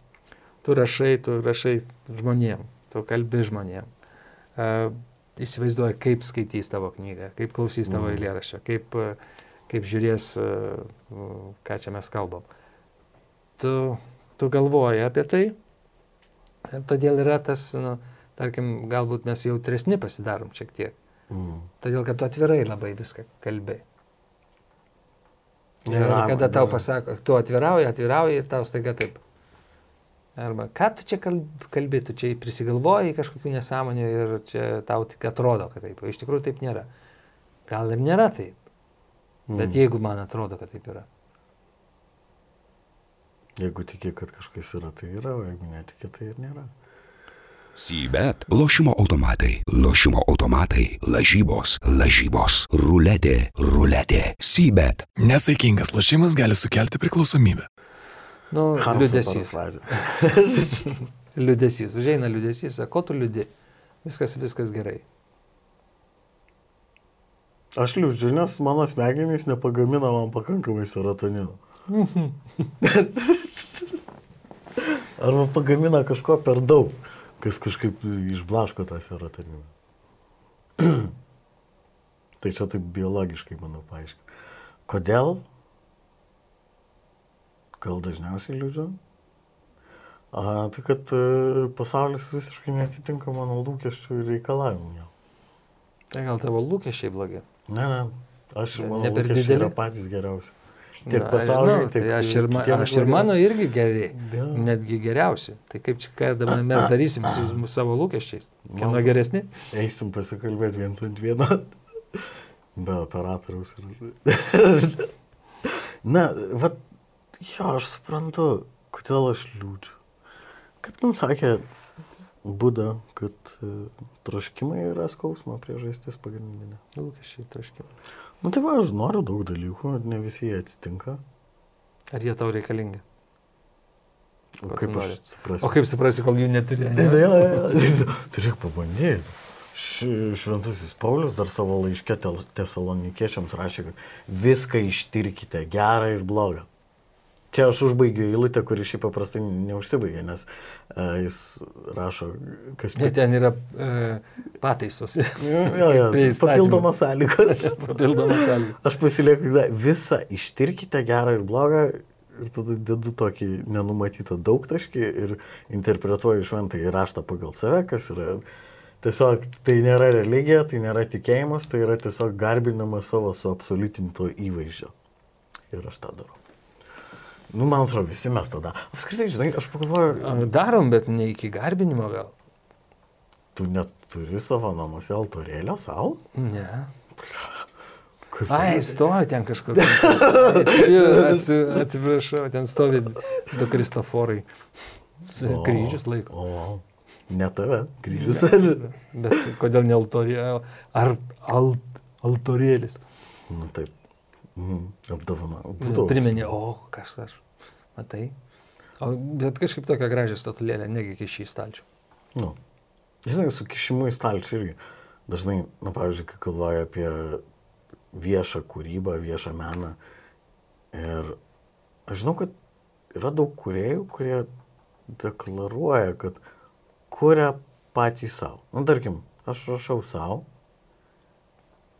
Tu rašai, tu rašai žmonėm, tu kalbi žmonėm. Uh, įsivaizduoji, kaip skaitys tavo knygą, kaip klausys tavo Mhm. eilėraščio, kaip, uh, kaip žiūrės, uh, ką čia mes kalbam. Tu, tu galvoji apie tai ir todėl yra tas, nu, tarkim, galbūt mes jautresni pasidarom šiek tiek. mm, Todėl, kad tu atvirai labai viską kalbė. Ir kada tau pasako, tu atvirauji, atvirauji ir tau staiga taip. Arba ką tu čia kalb- kalbi, tu čia prisigalvoji kažkokių nesąmonių ir čia tau tik atrodo, kad taip. O iš tikrųjų taip nėra. Gal ir nėra taip, bet mm. jeigu man atrodo, kad taip yra. Jeigu tiki, kad kažkas yra, tai yra, o jeigu netiki, tai ir nėra. Sybet. Lošimo automatai. Lošimo automatai. Lažybos. Lažybos. Ruletė. Ruletė. Sybet. Nesaikingas lošimas gali sukelti priklausomybę. Nu, parafrazė. Liūdėsys. Užeina liūdėsys, sako, ko tu liūdė? Viskas, viskas gerai. Aš liūdžiu, nes mano smegenys nepagamina man pakankamai serotonino. Arba pagamina kažko per daug, kas kažkaip išblaško tą serotoniną. tai čia taip biologiškai, manau, paaiškiai. Kodėl? Gal dažniausiai liūdžiu? A, tai kad e, pasaulis visiškai netitinka mano lūkesčių ir reikalavimų. Tai gal tavo lūkesčiai blogi? Ne, ne. Aš Ne- manau, ne lūkesčiai dideli? yra patys geriausi. Tiek pasaulyje, nu, tiek tai aš ir, ma, aš ir mano irgi geri, Jo. netgi geriausi. Tai kaip čia, ką dabar mes darysim su (coughs) savo lūkesčiais? Kieno geresni? Eisim pasikalbėti viens ant vieno. (laughs) Be operatoriaus. Ir... (laughs) Na, va, jo, aš suprantu, kodėl aš liūdžiu. Kaip ten sakė Buda, kad e, troškimai yra skausmo priežastis pagrindinė. Lūkesčiai, troškimai. Na tai va, aš noriu daug dalykų, ne visi jie atsitinka. Ar jie tau reikalingi? O kaip aš suprasiu? O kaip suprasi, kol jų neturi? Ne, (laughs) ja. tai reikia pabandyti. Šventasis Paulius dar savo laiške tesalonikiečiams rašė, kad viską ištirkite, gerą ir blogą. Čia aš užbaigiu eilutę, kuri šiaip paprastai neužsibaigia, nes uh, jis rašo, kas Ne, ten yra e, pataisos. Jo, (laughs) jo, įstatymų. (laughs) papildomos sąlygos. Papildomas sąlygas. Aš pasilieku visą ištirkite gerą ir blogą ir tada dedu tokį nenumatytą daugtaškį ir interpretuoju šventą įraštą pagal save, kas yra tiesiog, tai nėra religija, tai nėra tikėjimas, tai yra tiesiog garbinimas savo suabsoliutinto įvaizdžio. Ir aš tą darau. Nu, man atrodo, visi mes tada. Apskritai, žinai, aš pagalvoju, A, Darom, bet ne iki garbinimo gal. tu neturi savo namuose altorėlio savo? Ne. (laughs) Kaip Ai, stovi ten kažkur. Atsi, atsiprašau, ten stovi du Kristoforai. O, Kryžius laiko. O, ne tave, kryžius. Bet kodėl ne altorė, ar alt, altorėlis? nu taip. Mhm, apdovana. Priminė, o kažkas, matai. O, bet kažkaip tokia gražią statulėlę, negi kiši į stalčių. Nu, žinai, su kišimu į stalčių irgi. Dažnai, na, pavyzdžiui, kai galvoju apie viešą kūrybą, viešą meną. Ir aš žinau, kad yra daug kuriejų, kurie deklaruoja, kad kuria patys savo. Na, tarkim, aš rašau savo.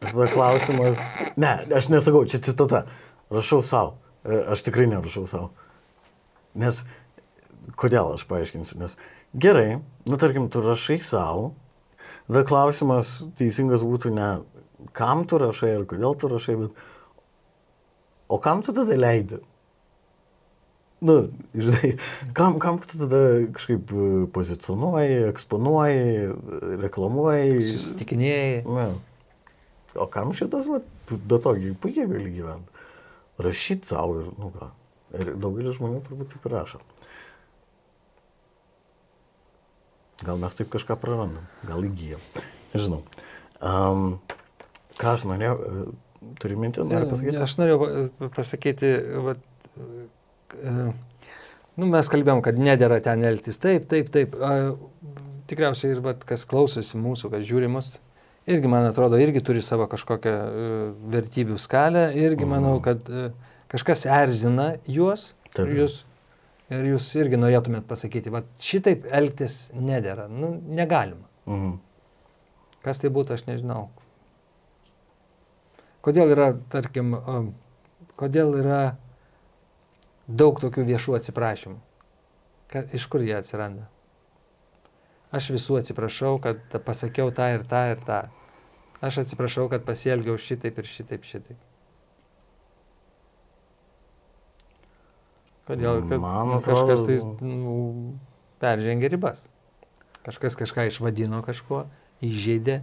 Tada klausimas. Ne, aš nesakau, čia citata. Rašau savo. Aš tikrai nerašau savo. Nes Kodėl aš paaiškinsiu? Nes gerai, nu tarkim, tu rašai savo, tada klausimas teisingas būtų ne kam tu rašai ir kodėl tu rašai, bet o kam tu tada leidi? Nu, žinai, kam, kam tu tada kažkaip e, pozicionuoji, eksponuoji, e, reklamuoji. Susitikinėjai. Ne. O kam šitas, va, be to gi puikiai gali gyventi. Rašyti savo ir, nu ką. Ir daugelis žmonių turbūt taip rašo. Gal mes taip kažką prarandam, gal įgyjam. Nežinau. Um, ką aš norėjau, e, turi mintį, noriu pasakyti? Aš norėjau pa- pasakyti, vat, e, nu, mes kalbėjom, kad nedėra ten elgtis taip, taip, taip. A, Tikriausiai ir vat, kas klausosi mūsų, kas žiūri mus, irgi, man atrodo, irgi turi savo kažkokią e, vertybių skalę, irgi Mhm. manau, kad e, kažkas erzina juos Taip. ir jūs, ir jūs irgi norėtumėt pasakyti, va šitaip elgtis nedėra, nu, negalima. Mhm. Kas tai būtų, aš nežinau. Kodėl yra, tarkim, kodėl yra daug tokių viešų atsiprašymų? Ka, iš kur jie atsiranda? Aš visų atsiprašau, kad pasakiau tą ir tą ir tą. Aš atsiprašau, kad pasielgiau šitaip ir šitaip šitaip. Kodėl kad Man nu, kažkas tai atrodo- nu, peržengė ribas. Kažkas kažką išvadino kažkuo, įžeidė.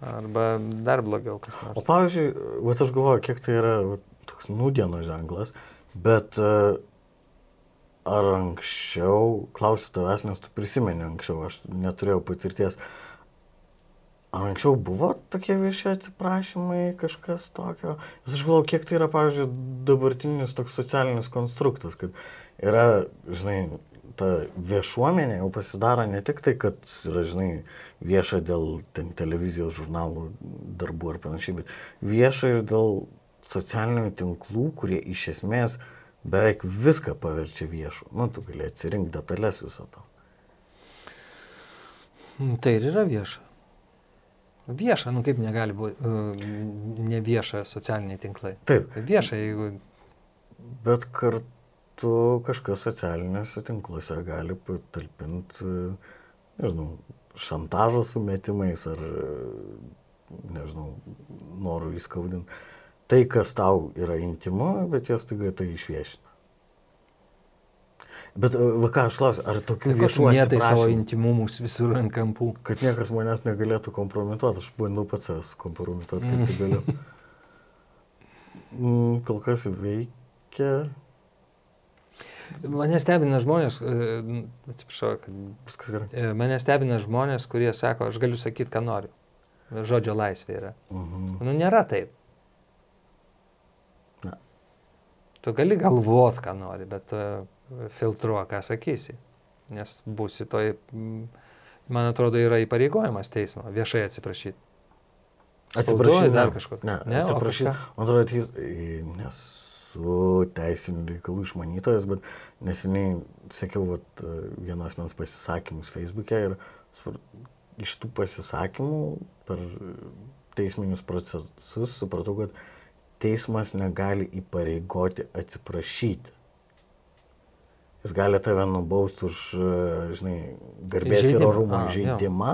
Arba dar blogiau kas O nors. pavyzdžiui, vat aš galvoju, kiek tai yra vat, toks nūdieno ženklas, bet e, ar anksčiau, klausiu tavęs, nes tu prisimeni anksčiau, aš neturėjau patirties, ar anksčiau buvo tokie vieši atsiprašymai, kažkas tokio, nes aš galvoju, kiek tai yra, pavyzdžiui, dabartinis toks socialinis konstruktas, kad yra, žinai, ta viešuomenė jau pasidaro ne tik tai, kad yra, žinai, vieša dėl ten, televizijos žurnalų darbų ar panašiai, bet vieša ir dėl socialinių tinklų, kurie iš esmės beveik viską paverčia viešu. Nu, tu gali atsirinkti detalės viso to. Mm, Tai ir yra vieša. Vieša, nu kaip negali būti uh, ne vieša socialiniai tinklai. Taip, Vieša, jeigu bet kartu kažkas socialiniuose tinkluose gali patalpinti, nežinau, šantažo sumetimais ar e, nežinau, noru įskaudinti. Tai, kas tau yra intimu, bet jos taiga tai išviešina. Bet e, va ką aš klausiu, ar tokių viešų Mėtai savo atsiprašymų, intimumus visur ant kampų. kad niekas manęs negalėtų kompromituoti, aš bandau pats savęs kompromituoti, kaip tai galiu. Mm, Kol kas veikia. Mane stebina žmonės, e, atsiprašau, kad Viskas gerai. e, mane stebina žmonės, kurie sako, aš galiu sakyti, ką noriu. Žodžio laisvė yra. Mhm. Nu, nėra taip. Na. Tu gali galvot, ką nori, bet uh, filtruok, ką sakysi. Nes būsi toj, man atrodo, yra įpareigojimas teismo viešai atsiprašyti. Spaudoj dar kažko. Ne, Ne, kažką? Man atrodo, teis, nesu teisinių reikalų išmanytojas, bet neseniai sekiau vat, vienos mens pasisakymus Facebook'e ir iš tų pasisakymų per teisminius procesus supratau, kad teismas negali įpareigoti atsiprašyti. Jis gali tave nubausti už, e, žinai, garbės ir Įžeidimą. orumo žaidimą,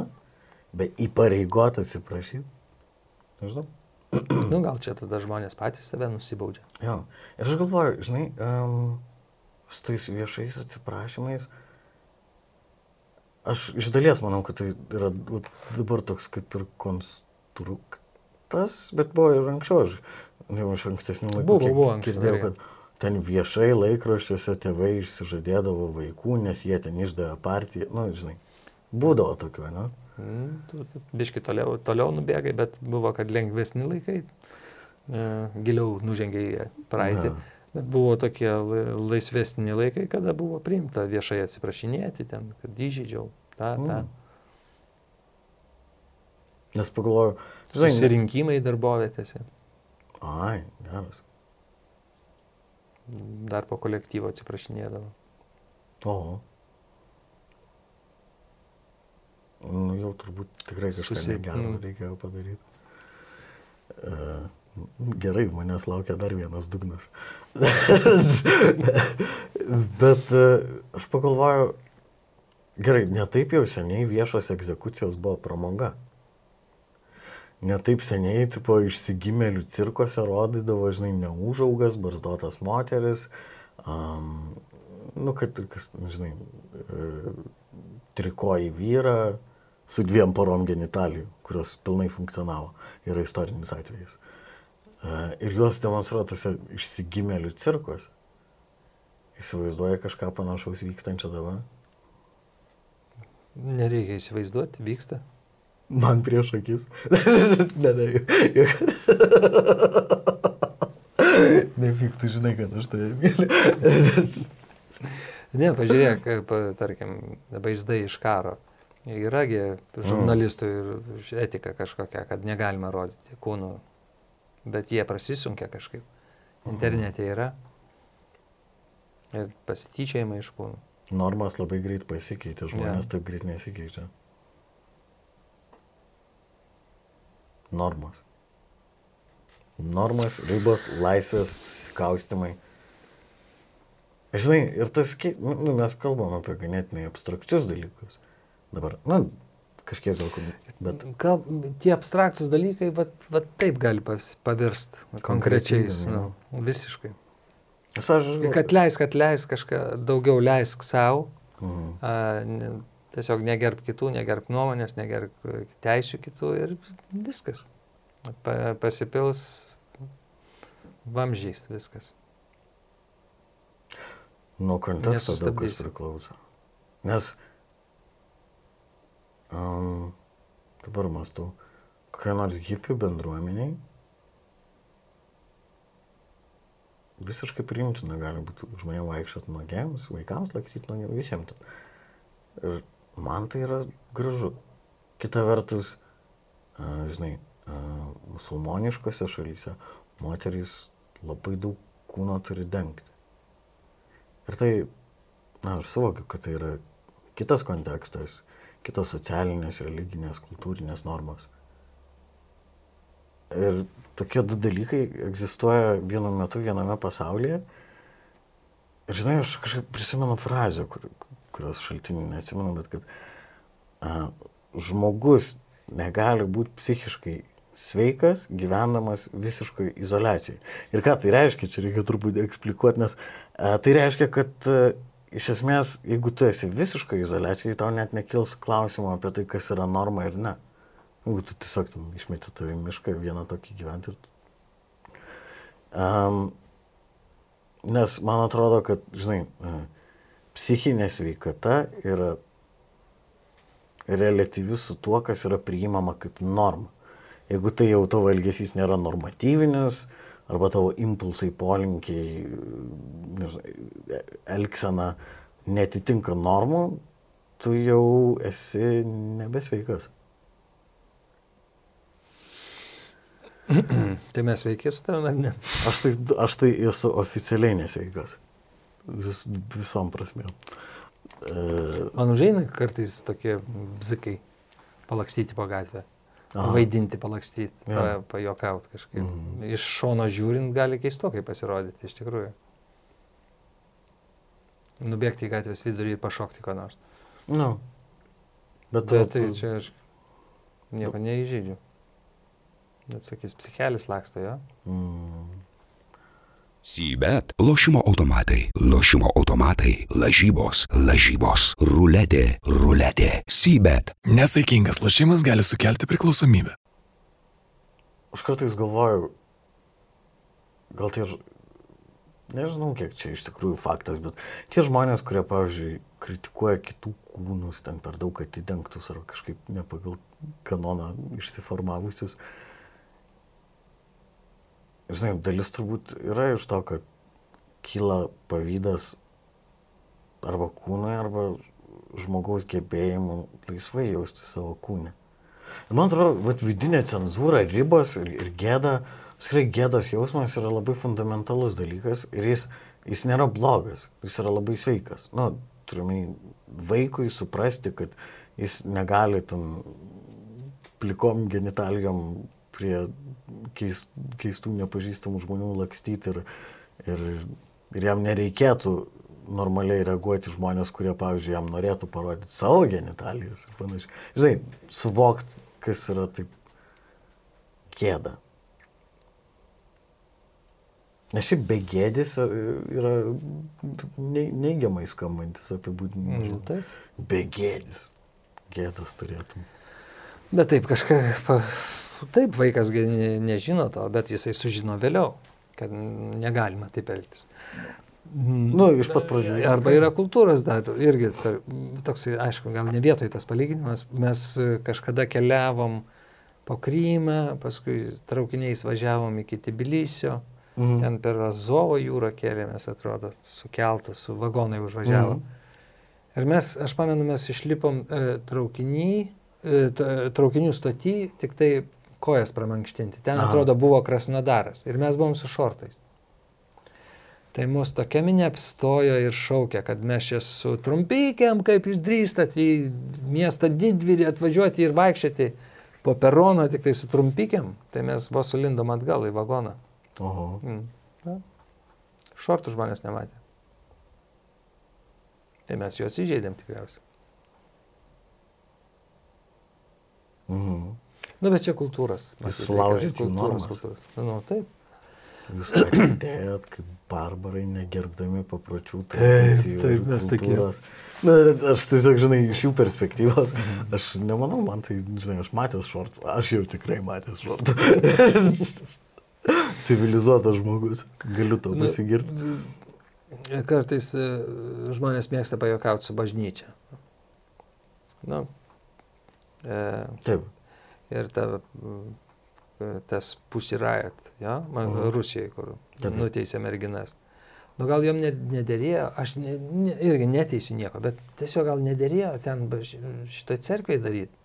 bet įpareigoti atsiprašyti. Nežinau. (clears throat) Nu, gal čia tada žmonės patys save nusibaudžia. Jo. Ir aš galvoju, žinai, um, su tais viešais atsiprašymais, aš iš dalies manau, kad tai yra dabar toks kaip ir konstruktas, bet buvo ir anksčiau, aš jau iš ankstesnių laikų Buvo, buvo anksčiau, girdėjau, kad ten viešai laikraščiuose tėvai išsižadėdavo vaikų, nes jie ten išdavė partiją, nu, žinai, būdavo tokių, ne? Mm, tu- tu Biški toliau, toliau nubėgai, bet buvo, kad lengvesni laikai, e, giliau nužengiai praeitį. Na. Bet buvo tokie la- laisvesni laikai, kada buvo priimta viešai atsiprašinėti ten, kad įžeidžiau tą, tą. Mm. Nes pagalvoju, žinai, Susirinkimai darbovietėse, ai, geras. Dar po kolektyvo atsiprašinėdavo. O. Nu, jau turbūt tikrai kažką Susi- negero mm. reikėjo padaryti. Uh, gerai, manęs laukia dar vienas dugnas. (laughs) Bet uh, aš pagalvoju, gerai, netaip jau seniai viešos egzekucijos buvo pramoga. Netaip seniai, tipo, išsigimėlių cirkuose rodydavo, žinai, neužaugas, barzdotas moteris, um, nu, kad, kas, žinai, e, trikoji vyrą su dviem porom genitalijų, kurios pilnai funkcionavo. Yra istorinis atvejis. E, ir juos demonstruoja tose išsigimėlių cirkuose. Įsivaizduoja kažką panašaus vykstančio dabar? Nereikia įsivaizduoti, vyksta. Man prieš akis. (laughs) ne, ne. Nepyk, tu žinai, kad aš tai myliu. Ne, pažiūrėk, pa, tarkim, vaizdai iš karo. Yragi žurnalistų ir etika kažkokia, kad negalima rodyti kūnų, bet jie prasisunkia kažkaip. Internete yra. Ir pasityčiajimai iš kūnų. Normas labai greit pasikeitė, žmonės Jo. taip greit nesikeičia. Normas. Normas, ribos, laisvės, kaustimai. Žinai, ir tas, nu, nu, mes kalbam apie ganėtinai abstrakčius dalykus. Dabar, na, kažkiek gal, bet Gal tie abstraktus dalykai, va, va taip gali pas- pavirst konkrečiais. Konkrečiai, Nu, visiškai. Aš, pavyzdžiui, Kad leisk, kad leisk kažką daugiau leisk savo, Mhm. Tiesiog negerb kitų, negerb nuomonės, negerb e, teisių kitų ir viskas. Pa, pasipils vamžiais viskas. Nuo konteksto daug kas priklauso. Nes um, dabar mąstau, kokia nors hipių bendruomeniai visiškai priimtina gali būti žmonėms vaikščioti nuogiams, vaikams laksyti nuogiams, visiems. Ir man tai yra gražu. Kita vertus, žinai, musulmoniškose šalyse moterys labai daug kūno turi dengti. Ir tai, na, aš suvokiu, kad tai yra kitas kontekstas, kitos socialinės, religinės, kultūrinės normos. Ir tokie du dalykai egzistuoja vienu metu viename pasaulyje. Ir žinai, aš kažkaip prisimenu frazę, kur, kurios šaltinių neatsimenu, bet kad a, žmogus negali būti psichiškai sveikas, gyvendamas visiškai izolacijai. Ir ką tai reiškia, čia reikia truputį eksplikuoti, nes e, tai reiškia, kad e, iš esmės, jeigu tu esi visiškai izolacijai, tau net nekils klausimų apie tai, kas yra norma ir ne. Jeigu tu tiesiog ten išmeti tave į mišką vieną tokį gyventi. Ir... Um, nes man atrodo, kad, žinai, psichinė sveikata yra relatyvi su tuo, kas yra priimama kaip norma. Jeigu tai jau tavo elgesys nėra normatyvinis, arba tavo impulsai, polinkiai, nežinau, elgsena netitinka normų, tu jau esi nebesveikas. (clears throat) tai mes sveiki su tavimi ar ne? Aš tai, aš tai esu oficialiai nesveikas. Vis, visom prasmėm. E... Man užeina kartais tokie bzikai palakstyti po gatvę. Aha. Vaidinti, palakstyti, ja. pa, pajokauti kažkaip. Mhm. Iš šono žiūrint gali keistokai pasirodyti, iš tikrųjų. Nubėgti į gatvės vidurį ir pašokti ko nors. Nu. Bet, Bet tai čia aš nieko neįžeidžiu. Bet sakys, psichelis laksto, jo? Mm. Sybet - lošimo automatai, lošimo automatai, lažybos, lažybos, ruletė, ruletė, sybet. Nesaikingas lošimas gali sukelti priklausomybę. Aš kartais galvoju, gal tai, nežinau, kiek čia iš tikrųjų faktas, bet tie žmonės, kurie, pavyzdžiui, kritikuoja kitų kūnus, ten per daug atidengtus ar kažkaip ne pagal kanoną išsiformavusius, uh, žinai, dalis turbūt yra iš to, kad kyla pavydas arba kūnui, arba žmogaus gebėjimu laisvai jausti savo kūnę. Ir man atrodo, vat, vidinė cenzūra, ribos ir, ir gėda, skrai gėdos jausmas yra labai fundamentalus dalykas ir jis, jis nėra blogas, jis yra labai sveikas. Nu, turime vaikui suprasti, kad jis negali tam plikom genitalijom prie keist, keistų nepažįstamų žmonių lakstyti ir, ir, ir jam nereikėtų normaliai reaguoti žmonės, kurie, pavyzdžiui, jam norėtų parodyti savo genitalijos ir panašiai. Žinai, suvokti, kas yra taip gėda. Nes šiaip begėdis yra neigiamai skambantis apibūdinimas. Mm, taip. Begėdis. Gėdas turėtum. Bet taip kažkaip taip, vaikas nežino to, bet jisai sužino vėliau, kad negalima taip elgtis. Nu, iš pat pradžių. Arba yra kultūros dar, irgi toks, aišku, gal ne vietoj tas palyginimas, mes kažkada keliavom po Krymą, paskui traukiniais važiavom iki Tbilisio, mhm. ten per Azovo jūrą kėlėmės, atrodo, sukeltas, su vagonai užvažiavom. Mhm. Ir mes, aš pamenu, mes išlipom e, traukinį, e, traukinių stotį, tik tai kojas pramankštinti. Ten Aha. atrodo buvo Krasnodaras ir mes buvom su šortais. Tai mus tokia minė apstojo ir šaukė, kad mes čia su trumpykiam, kaip jūs drįstat į miestą didvyrį atvažiuoti ir vaikščioti po peroną tik tai su trumpykiam, tai mes vos sulindom atgal į vagoną. Oho. Mm. Šortų žmonės nematė. Tai mes juos įžeidėm tikriausiai. Mhm. Nu, bet čia kultūros. Sulaužyti kultūros. kultūros. Nu, taip. Jūs atėjot kaip barbarai, negerbdami papročių tradicijų. Taip, taip mes tokie. Na, aš tiesiog, žinai, iš jų perspektyvos, mhm. aš nemanau, man tai, žinai, aš matęs šortų, aš jau tikrai matęs šortų. (laughs) Civilizuotas žmogus, galiu to pasigirti. Kartais e, žmonės mėgsta pajokauti su bažnyčia. Nu, e, taip ir ta, tas pusirajat, ja, mhm. Rusijai, kur Taip. nuteisė merginas. Nu gal jom nederėjo, aš ne, ne, irgi neteisiu nieko, bet tiesiog gal nederėjo ten šitoj cerkviai daryti.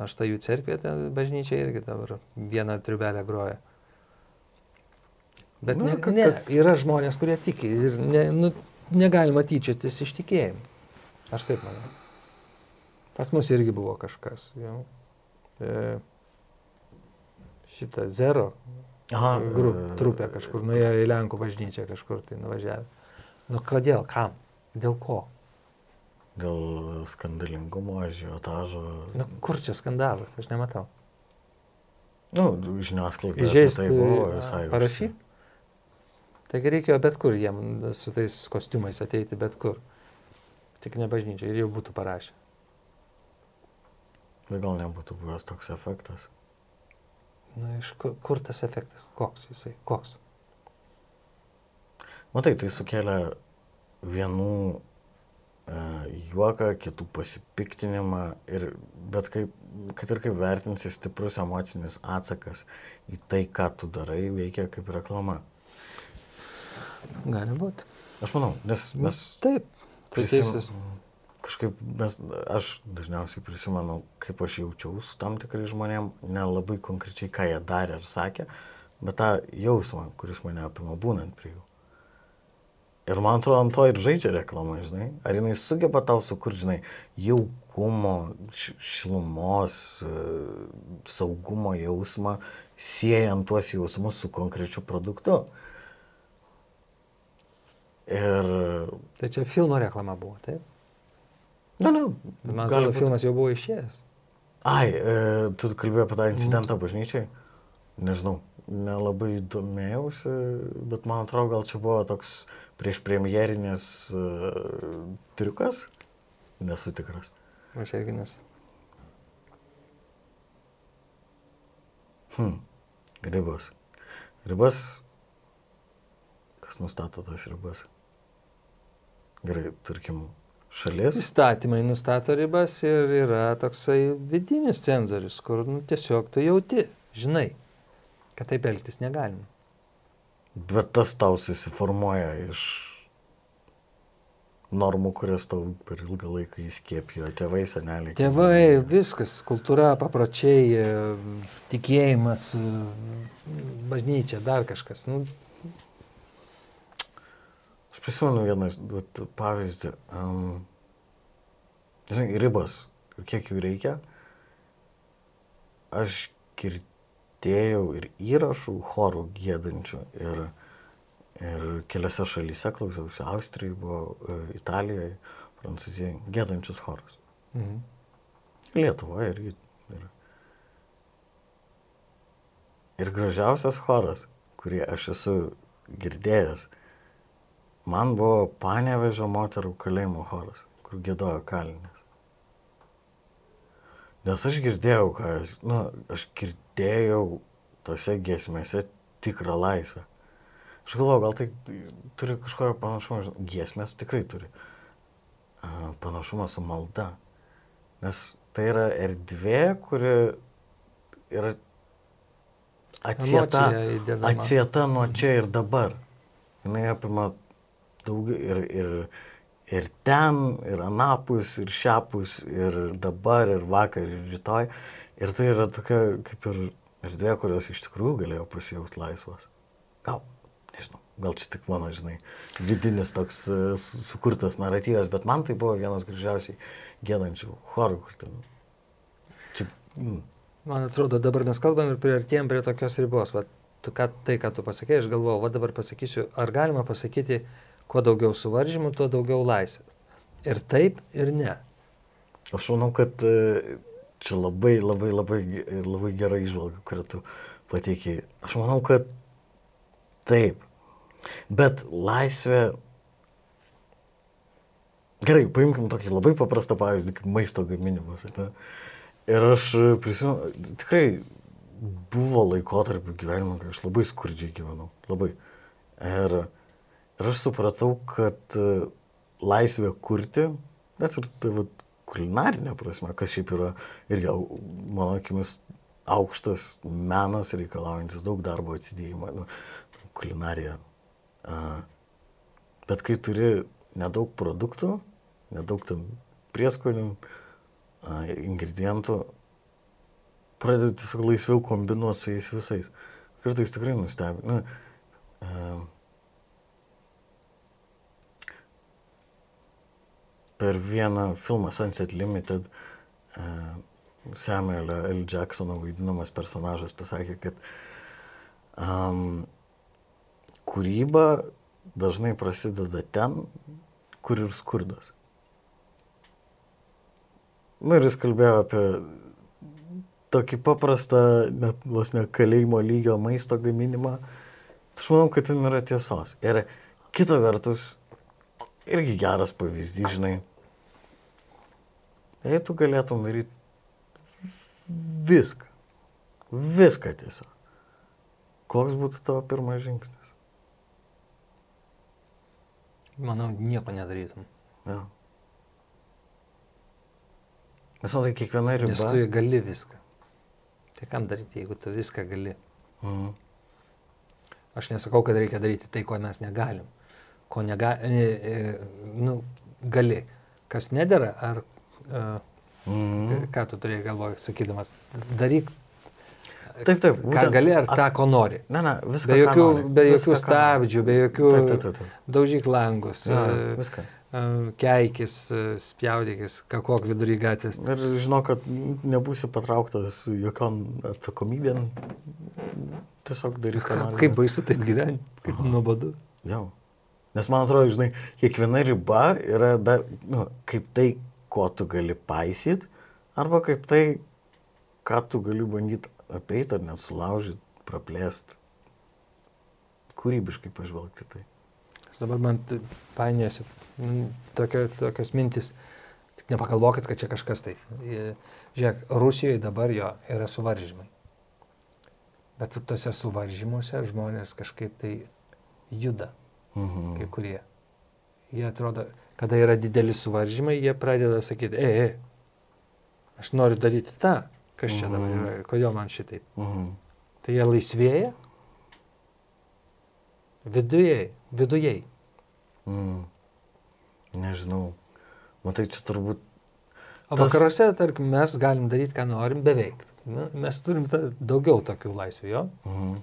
Aš ta jų cerkvė, ten bažnyčia irgi dabar vieną triubelę groja. Bet nu, ne, kad, ne, yra žmonės, kurie tiki ir ne, nu, negalima tyčiotis iš tikėjimų. Aš kaip manau. Pas mus irgi buvo kažkas. Jau šitą Zero Aha, grup, e, trupę kažkur, nuėjo į Lenkų bažnyčią kažkur tai nuvažiavę. Nu kodėl, kam, dėl ko? Dėl skandalingumo, žiotažo. Nu kur čia skandalas, aš nematau. Nu, žiniasklaida. Įžeisti, Tai buvo visai. parašyti. Taigi reikėjo bet kur jiem su tais kostiumais ateiti, bet kur. Tik ne bažnyčia ir jau būtų parašę. Tai gal nebūtų buvęs toks efektas. Na, iš kur, kur tas efektas? Koks jisai? Koks? Matai, tai sukėlė vienų e, juoką, kitų pasipiktinimą ir bet kaip, kad ir kaip vertinsi stiprus emocinis atsakas į tai, ką tu darai, veikia kaip reklama. Gali būti. Aš manau, nes mes Taip, tai teisus. Kažkaip mes, aš dažniausiai prisimenu, kaip aš jaučiausi tam tikrai žmonėm, nelabai konkrečiai, ką jie darė ar sakė, bet tą jausmą, kuris mane apima būnant prie jų. Ir man atrodo, ant to ir žaidžia reklama, žinai. Ar jinai sugeba tau sukurti, žinai, jaukumo, šilumos, e, saugumo jausmą, siejant tuos jausmus su konkrečiu produktu. Ir... Tai čia filmo reklama buvo, taip? Na, na, Bet Man gali atrodo, būt- filmas jau buvo išėjęs. Ai, e, tu kalbėjai apie tą incidentą bažnyčiai? Nežinau, nelabai domėjausi, bet man atrodo, gal čia buvo toks prieš premjerinės e, triukas. Nesu tikras. Aš irgi nes. Hm. Ribos. Ribas. Kas nustato tas ribas? Gerai, tarkim, šalis. Įstatymai nustato ribas ir yra toksai vidinis cenzorius, kur nu, tiesiog tu jauti, žinai, kad taip elgtis negalima. Bet tas tau susiformuoja iš normų, kurias tau per ilgą laiką įskiepijo tėvai, seneliai. Tėvai, viskas, kultūra, papročiai, tikėjimas, bažnyčia, dar kažkas. Nu, Aš prisimenu vieną vat, pavyzdį. Um, žinai, ribos, ir kiek jų reikia. Aš girdėjau ir įrašų chorų gėdančių. Ir, ir keliose šalyse klausiausi. Austrijoje buvo, e, Italijoje, Prancūzijoje. Gėdančius chorus. mhm. Lietuvoje irgi. Ir, ir gražiausias choras, kurį aš esu girdėjęs, man buvo Panevežio moterų kalėjimo choras, kur gėdojo kalinės. Nes aš girdėjau, ką nu, aš girdėjau tose giesmėse tikrą laisvę. Aš galvoju, gal tai turi kažkokią panašumą, žinai, giesmės tikrai turi panašumą su malda. Nes tai yra erdvė, kuri yra atsieta, atsieta nuo čia ir dabar. Jis apima daug ir, ir, ir ten, ir anapus, ir šiapus, ir dabar, ir vakar, ir rytoj. Ir tai yra tokia kaip ir erdvė, kurios iš tikrųjų galėjo pasijausti laisvas. Gal, nežinau, gal čia tik mano, žinai, vidinis toks e, su- sukurtas naratyvas, bet man tai buvo vienas gražiausiai gėdančių chorų, kur ten. Čia, mm, Man atrodo, dabar mes kalbam ir priartėjom prie tokios ribos. Va, tu, ką, tai, ką tu pasakėjai, aš galvoju, va dabar pasakysiu, ar galima pasakyti, kuo daugiau suvaržymų, tuo daugiau laisvės. Ir taip, ir ne. Aš manau, kad e, čia labai, labai, labai, labai gera išvalga, kurią tu pateikiai. Aš manau, kad taip. Bet laisvė. Gerai, paimkim tokį labai paprastą pavyzdį, kaip maisto gaminimas. ne? Ir aš prisimenu, tikrai buvo laikotarpių gyvenimo, kai aš labai skurdžiai gyvenau. Labai. Ir, ir aš supratau, kad e, laisvė kurti, net ir tai vat, kulinarinė prasme, kas šiaip yra irgi, mano akimis, aukštas menas reikalaujantis daug darbo atsidėjimo, nu, kulinarija. Bet kai turi nedaug produktų, nedaug ten prieskonių, ingredientų, pradedi tiesiog laisviau kombinuoti su jais visais. Kartais tikrai nustebina. Na, per vieną filmą Sunset Limited uh, Samuelio L. Jacksono vaidinamas personažas pasakė, kad um, kūryba dažnai prasideda ten, kur ir skurdas. Na ir jis kalbėjo apie tokį paprastą, net vos ne kalėjimo lygio maisto gaminimą, aš manau, kad ten yra tiesos. Ir kita vertus, irgi geras pavyzdys, žinai, jei tu galėtum daryti viską, viską tiesiog, koks būtų tavo pirmas žingsnis? Manau, nieko nedarytum. Ja. Nes man tai kiekviena riba. Nes tu gali viską. Tai kam daryti, jeigu tu viską gali? Mhm. Aš nesakau, kad reikia daryti tai, ko mes negalim. Ko negali, nu, gali. Kas nedėra, ar Mhm. ką tu turėjai galvoje, sakydamas, daryk, Taip, taip. ką gali, ar tą, ko nori. Ne, ne, viską. Be jokių, be Viską, jokių ką nori. stabdžių, be jokių Taip, taip, taip. taip. daužyk langus, Ja, e, viską. e, keikis, spjaudykis, kakok vidury gatvės. Ir žinau, kad nebūsi patrauktas jokion atsakomybėn. Tiesiog daryk ką nori. Kaip baisu taip gyventi, kaip nuobodu. Jau. Nes man atrodo, žinai, kiekviena riba yra dar, nu, kaip tai, ko tu gali paisyti, arba kaip tai, ką tu gali bandyti apeiti ar net sulaužyti, praplėsti. Kūrybiškai pažvelgti tai. Dabar man t- painiosit mm, tokio, tokios mintis. Tik nepagalvokit, kad čia kažkas tai. E, Žiūrėk, Rusijoje dabar jo yra suvaržymai. Bet tose suvaržymuose žmonės kažkaip tai juda, Mhm. kai kurie. Jie atrodo, kada yra dideli suvaržymai, jie pradeda sakyti, ei, ei, aš noriu daryti tą, kas čia dabar yra, ir kodėl man šitaip. Mhm. Tai jie laisvėja viduje, vidujei. Mhm. Nežinau. Matai, čia turbūt. O Tas- vakaruose, tarkim, mes galim daryti, ką norim, beveik. Nu, mes turim ta, daugiau tokių laisvių, jo. Mhm.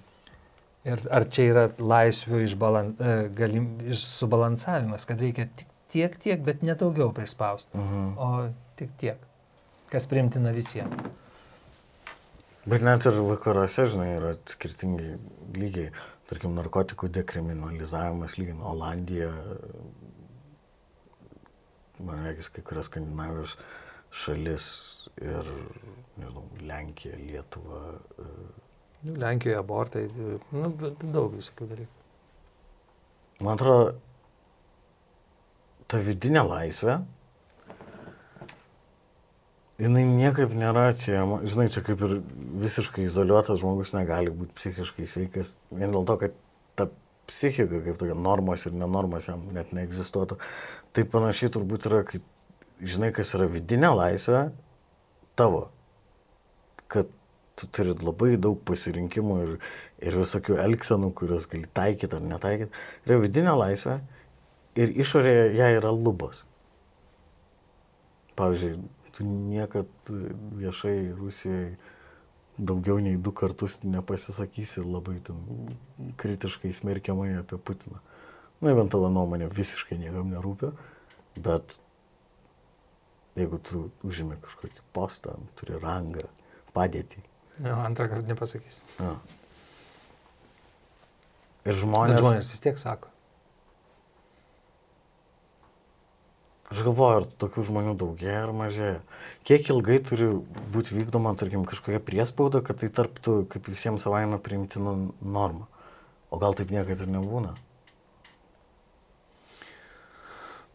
Ir ar čia yra laisvių išbalan, e, galim, iš subalansavimas, kad reikia tik tiek, tiek, bet nedaugiau prispausti, Mhm. o tik tiek, kas primtina visiems. Bet net ir vakaruose, žinai, yra skirtingi lygiai. Tarkim, narkotikų dekriminalizavimas lygin Olandija, man reikės kai kurias skandinavijos šalis ir, nežinau, Lenkija, Lietuva. e, Nu, Lenkijoje abortai, nu, bet daug visokių dalykų. Man atrodo, ta vidinė laisvė, jinai niekaip nėra atsiejama. Žinai, čia kaip ir visiškai izoliuotas žmogus negali būti psichiškai sveikas, vien dėl to, kad ta psichika, kaip tokia normos ir nenormos jam net neegzistuotų. Tai panašiai turbūt yra, kai žinai, kas yra vidinė laisvė tavo. Kad tu turi labai daug pasirinkimų ir, ir visokių elgsenų, kurias gali taikyti ar netaikyti. Yra vidinė laisvė ir išorėje ją yra lubos. Pavyzdžiui, tu niekad viešai Rusijoje daugiau nei du kartus nepasisakysi labai ten kritiškai smerkiamai apie Putiną. Na, bent tavo nuomonė visiškai niekam nerūpia, bet jeigu tu užimi kažkokį postą, turi rangą, padėtį. Jo, antrą kartą nepasakysiu. Ja. Ir Bet žmonės, žmonės vis tiek sako. Aš galvoju, ar tokių žmonių daugėja ar mažėja. Kiek ilgai turi būti vykdoma, tarkim, kažkokia priespauda, kad tai tarptų kaip visiems savaime priimtina norma. O gal taip niekada ir nebūna.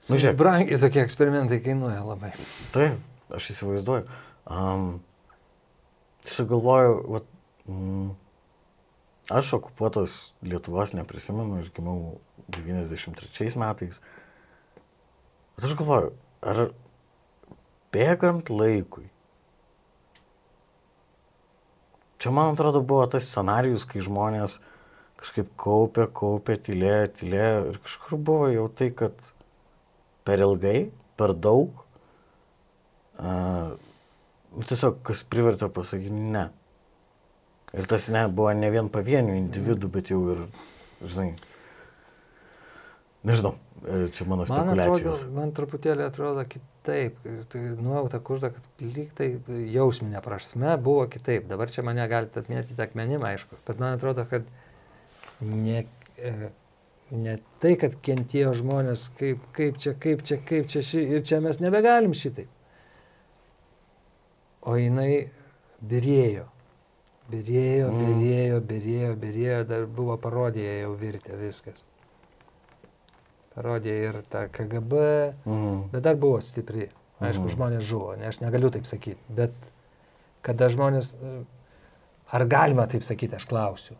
Nu, žiūrėk. Brangiai tokie eksperimentai kainuoja labai. Taip, aš įsivaizduoju. Um, Aš galvoju, vat, mm, aš okupuotos Lietuvos neprisimenu, aš gimiau 93 metais. Bet aš galvoju, ar bėgant laikui, čia man atrodo buvo tas scenarius, kai žmonės kažkaip kaupė, kaupė, tylėjo, tylėjo ir kažkur buvo jau tai, kad per ilgai, per daug, uh, tiesiog kas privertė pasakyti ne. Ir tas ne buvo ne vien pavienių individų, bet jau ir, žinai, nežinau, čia mano Man, spekulacijos. atrodo, man truputėlį atrodo kitaip. Tai nuojauta kužda, kad lyg tai jausminė prasme buvo kitaip. Dabar čia mane galite atmėtyti akmenim, aišku. Bet man atrodo, kad ne, e, ne tai, kad kentėjo žmonės, kaip, kaip čia, kaip čia, kaip čia, ši, ir čia mes nebegalim šitaip. O jinai birėjo. Birėjo, Mm. birėjo, birėjo, birėjo, dar buvo parodija jau virtė viskas. Parodija ir ta KGB, Mhm. bet dar buvo stipri. Aišku, Mhm. žmonės žuvo, ne, aš negaliu taip sakyti, bet kada žmonės, e, ar galima taip sakyti, aš klausiu.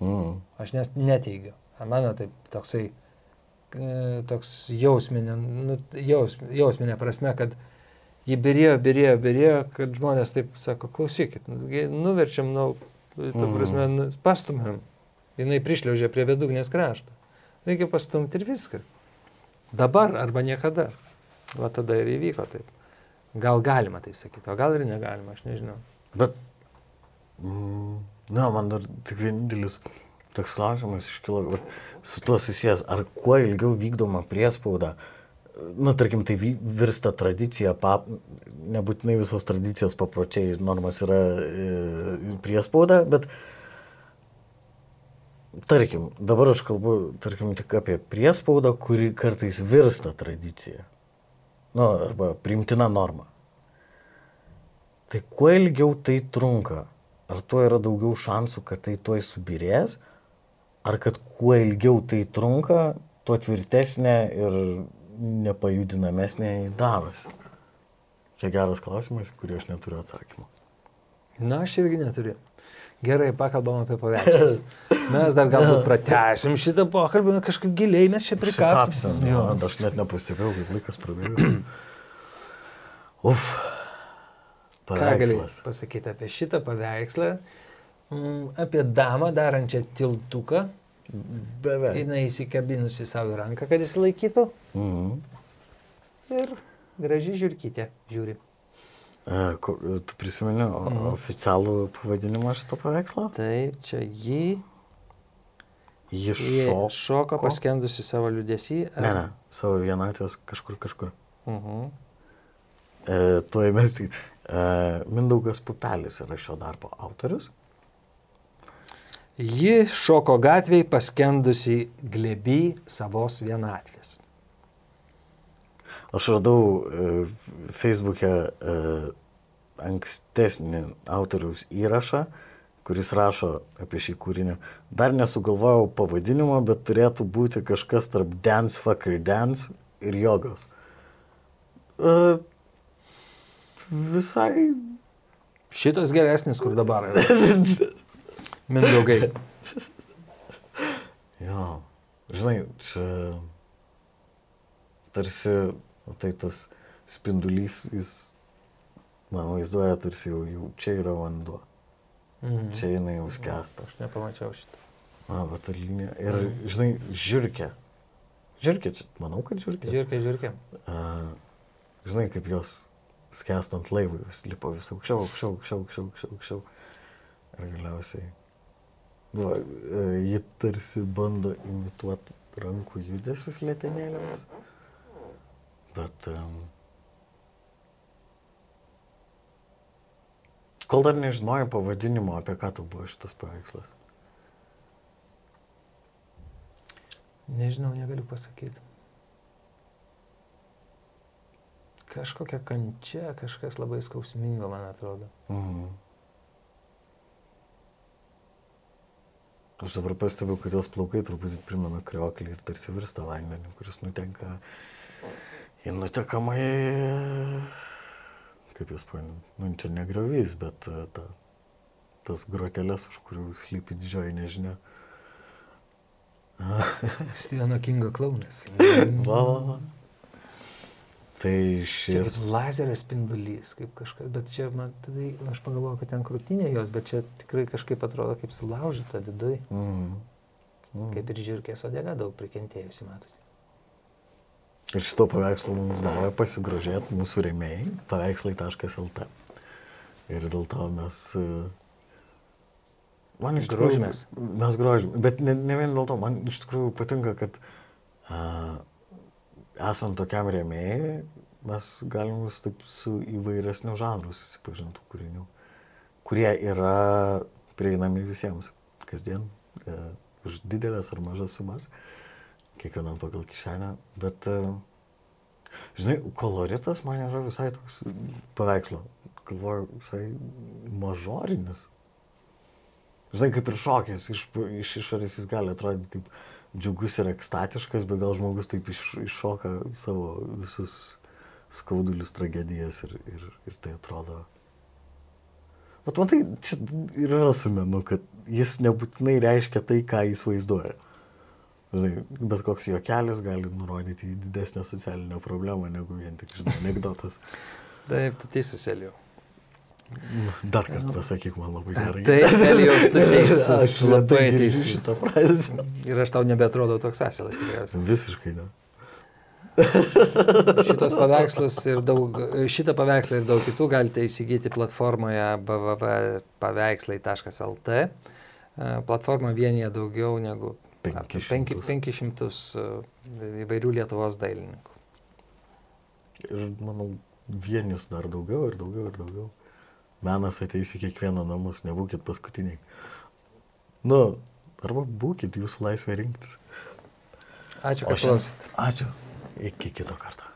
Mhm. Aš nes neteigiu. Mano taip toksai, e, toks jausminė, nu, jaus, jausminė prasme, kad jį birėjo, birėjo, birėjo, kad žmonės taip sako, klausykit, nu, nuverčiam, nu, ta Mhm. prasme, pastumėm. Jinai prišliaužė prie bedugnės krašto. Reikia pastumti ir viskas. Dabar arba niekada. Va tada ir įvyko taip. Gal galima taip sakyti, o gal ir negalima, aš nežinau. Bet, mm, na, man dar tik vienintelis toks klausimas iškilo, vat, su tuo susijęs, ar kuo ilgiau vykdoma priespauda, nu, tarkim, tai virsta tradicija, pap, nebūtinai visos tradicijos papročiai normos yra e, priespauda, bet, tarkim, dabar aš kalbu, tarkim, tik apie priespaudą, kuri kartais virsta tradicija. Nu, arba primtina norma. Tai kuo ilgiau tai trunka, ar tuo yra daugiau šansų, kad tai tuoj subirės, ar kad kuo ilgiau tai trunka, tuo tvirtesnė ir nepajudinamesnė darosi? Čia geras klausimas, kurį aš neturiu atsakymą. Na, aš irgi neturiu. Gerai, pakalbam apie paveikslus. (laughs) Mes dar galbūt pratesim šitą pokalbį, na, kažkaip giliai mes čia prikapsim. Jo, aš net nepastebėjau, kaip laikas prabėgo. (clears throat) Uf. Ką gali Paveikslas. pasakyti apie šitą paveikslą? Mm, Apie damą darančią tiltuką. Beveik. Jis įsikabinusi savo ranką, kad jis laikytų. Mhm. Ir graži žiūrkytė žiūri. Ko- Tu prisimeni Mhm. oficialų pavadinimą šito paveikslo? Taip, čia jį Ji šoko. šoko paskendusi savo liūdėsi. Ne, ne, savo vienatvės kažkur kažkur. Mhm. E, tuoj mes tik. E, Mindaugas Pupelis yra šio darbo autorius. Ji šoko gatviai paskendusi glebi savos vienatvės. Aš radau e, Facebook'e e, ankstesnį autoriaus įrašą, kuris rašo apie šį kūrinį. Dar nesugalvojau pavadinimo, bet turėtų būti kažkas tarp dance, fucker dance ir jogos. E, visai Šitas geresnis, kur dabar yra. (laughs) Mindaugai. Jo, žinai, čia tarsi, o tai tas spindulys, jis, man vaizduoja, tarsi jau, jau čia yra vanduo, Mhm. čia jinai jau skęsta. Aš nepamačiau šitą. Na, va ta linija. Ir, žinai, žiūrkė. Žiūrkė, manau, kad žiūrkė. Žiūrėk, žiūrėk. Uh, žinai, kaip jos skęstant laivui, vis lipo vis aukščiau, aukščiau, aukščiau, aukščiau, aukščiau, aukščiau. Ir galiausiai, va, e, ji tarsi bando imituoti rankų judesius lėtenėlėmis. Bet kol dar nežinojai pavadinimo, apie ką tau buvo šitas paveikslas. Nežinau, negaliu pasakyti. Kažkokia kančia, kažkas labai skausmingo, man atrodo. Mhm. Aš dabar pastebiu, kad jos plaukai truputį primena krioklį ir tarsi virsta vandenį, kuris nutenka į nutekamai, kaip jūs paėmėte, nu čia ne griovys, bet e, ta, tas grotelės, už kurių slypi didžioji nežinia. (laughs) Steveno Kingo klaunas. (laughs) Va, va, va. Tai Čia šis... kaip lazerio spindulys, kaip kažkas, bet čia man tada, aš pagalvoju, kad ten krūtinė jos, bet čia tikrai kažkaip atrodo kaip sulaužyta viduje, Mm. Mm. kaip ir žiūrkės odega daug prikentėjusi matosi. Ir šito paveikslo mums davė pasigrožėti mūsų rėmėjai, paveikslai.lt. Ir dėl to mes... e, Man iš tikrųjų... Grožimės. Mes grožimės. Bet ne, ne vien dėl to, man iš tikrųjų patinka, kad a, esant tokiam rėmėjai, mes galim vis taip su įvairesniu žanru susipažinti kūrinių, kurie yra prieinami visiems kasdien, e, už didelės ar mažas sumas kiekvienam pagal kišenę, bet, e, žinai, koloritas man yra visai toks paveikslo. galvoju, visai mažorinis. Žinai, kaip ir šokis, iš, iš išorės jis gali atrodyti kaip džiugus ir ekstatiškas, bet gal žmogus taip iš, iššoka savo visus skaudulius, tragedijas ir, ir, ir tai atrodo. Bet man tai čia ir yra su menu, kad jis nebūtinai reiškia tai, ką jis vaizduoja. Žinai, bet koks juokelis gali nurodyti į didesnę socialinę problemą negu vien tik, žinai, (laughs) anegdotas. Taip, tu teisus, Elijau. Dar kartą pasakyk man labai gerai. Taip, Elijau, tu teisus, (laughs) labai teisus. šitą frazę. Ir aš tau nebetrodo toks asilas tikriausiai. Visiškai ne. (laughs) Šitos paveikslus ir daug, šitą paveikslą ir daug kitų galite įsigyti platformoje www.paveikslai.lt. Platforma vienyje daugiau negu 500. 500 e, įvairių Lietuvos dailininkų. Ir manau, vienis dar daugiau ir daugiau ir daugiau. Menas ateis į kiekvieno namus, nebūkit paskutiniai. Nu, arba būkit jūsų laisvė rinktis. Ačiū, kad klausėte. Ačiū. Iki kito karto.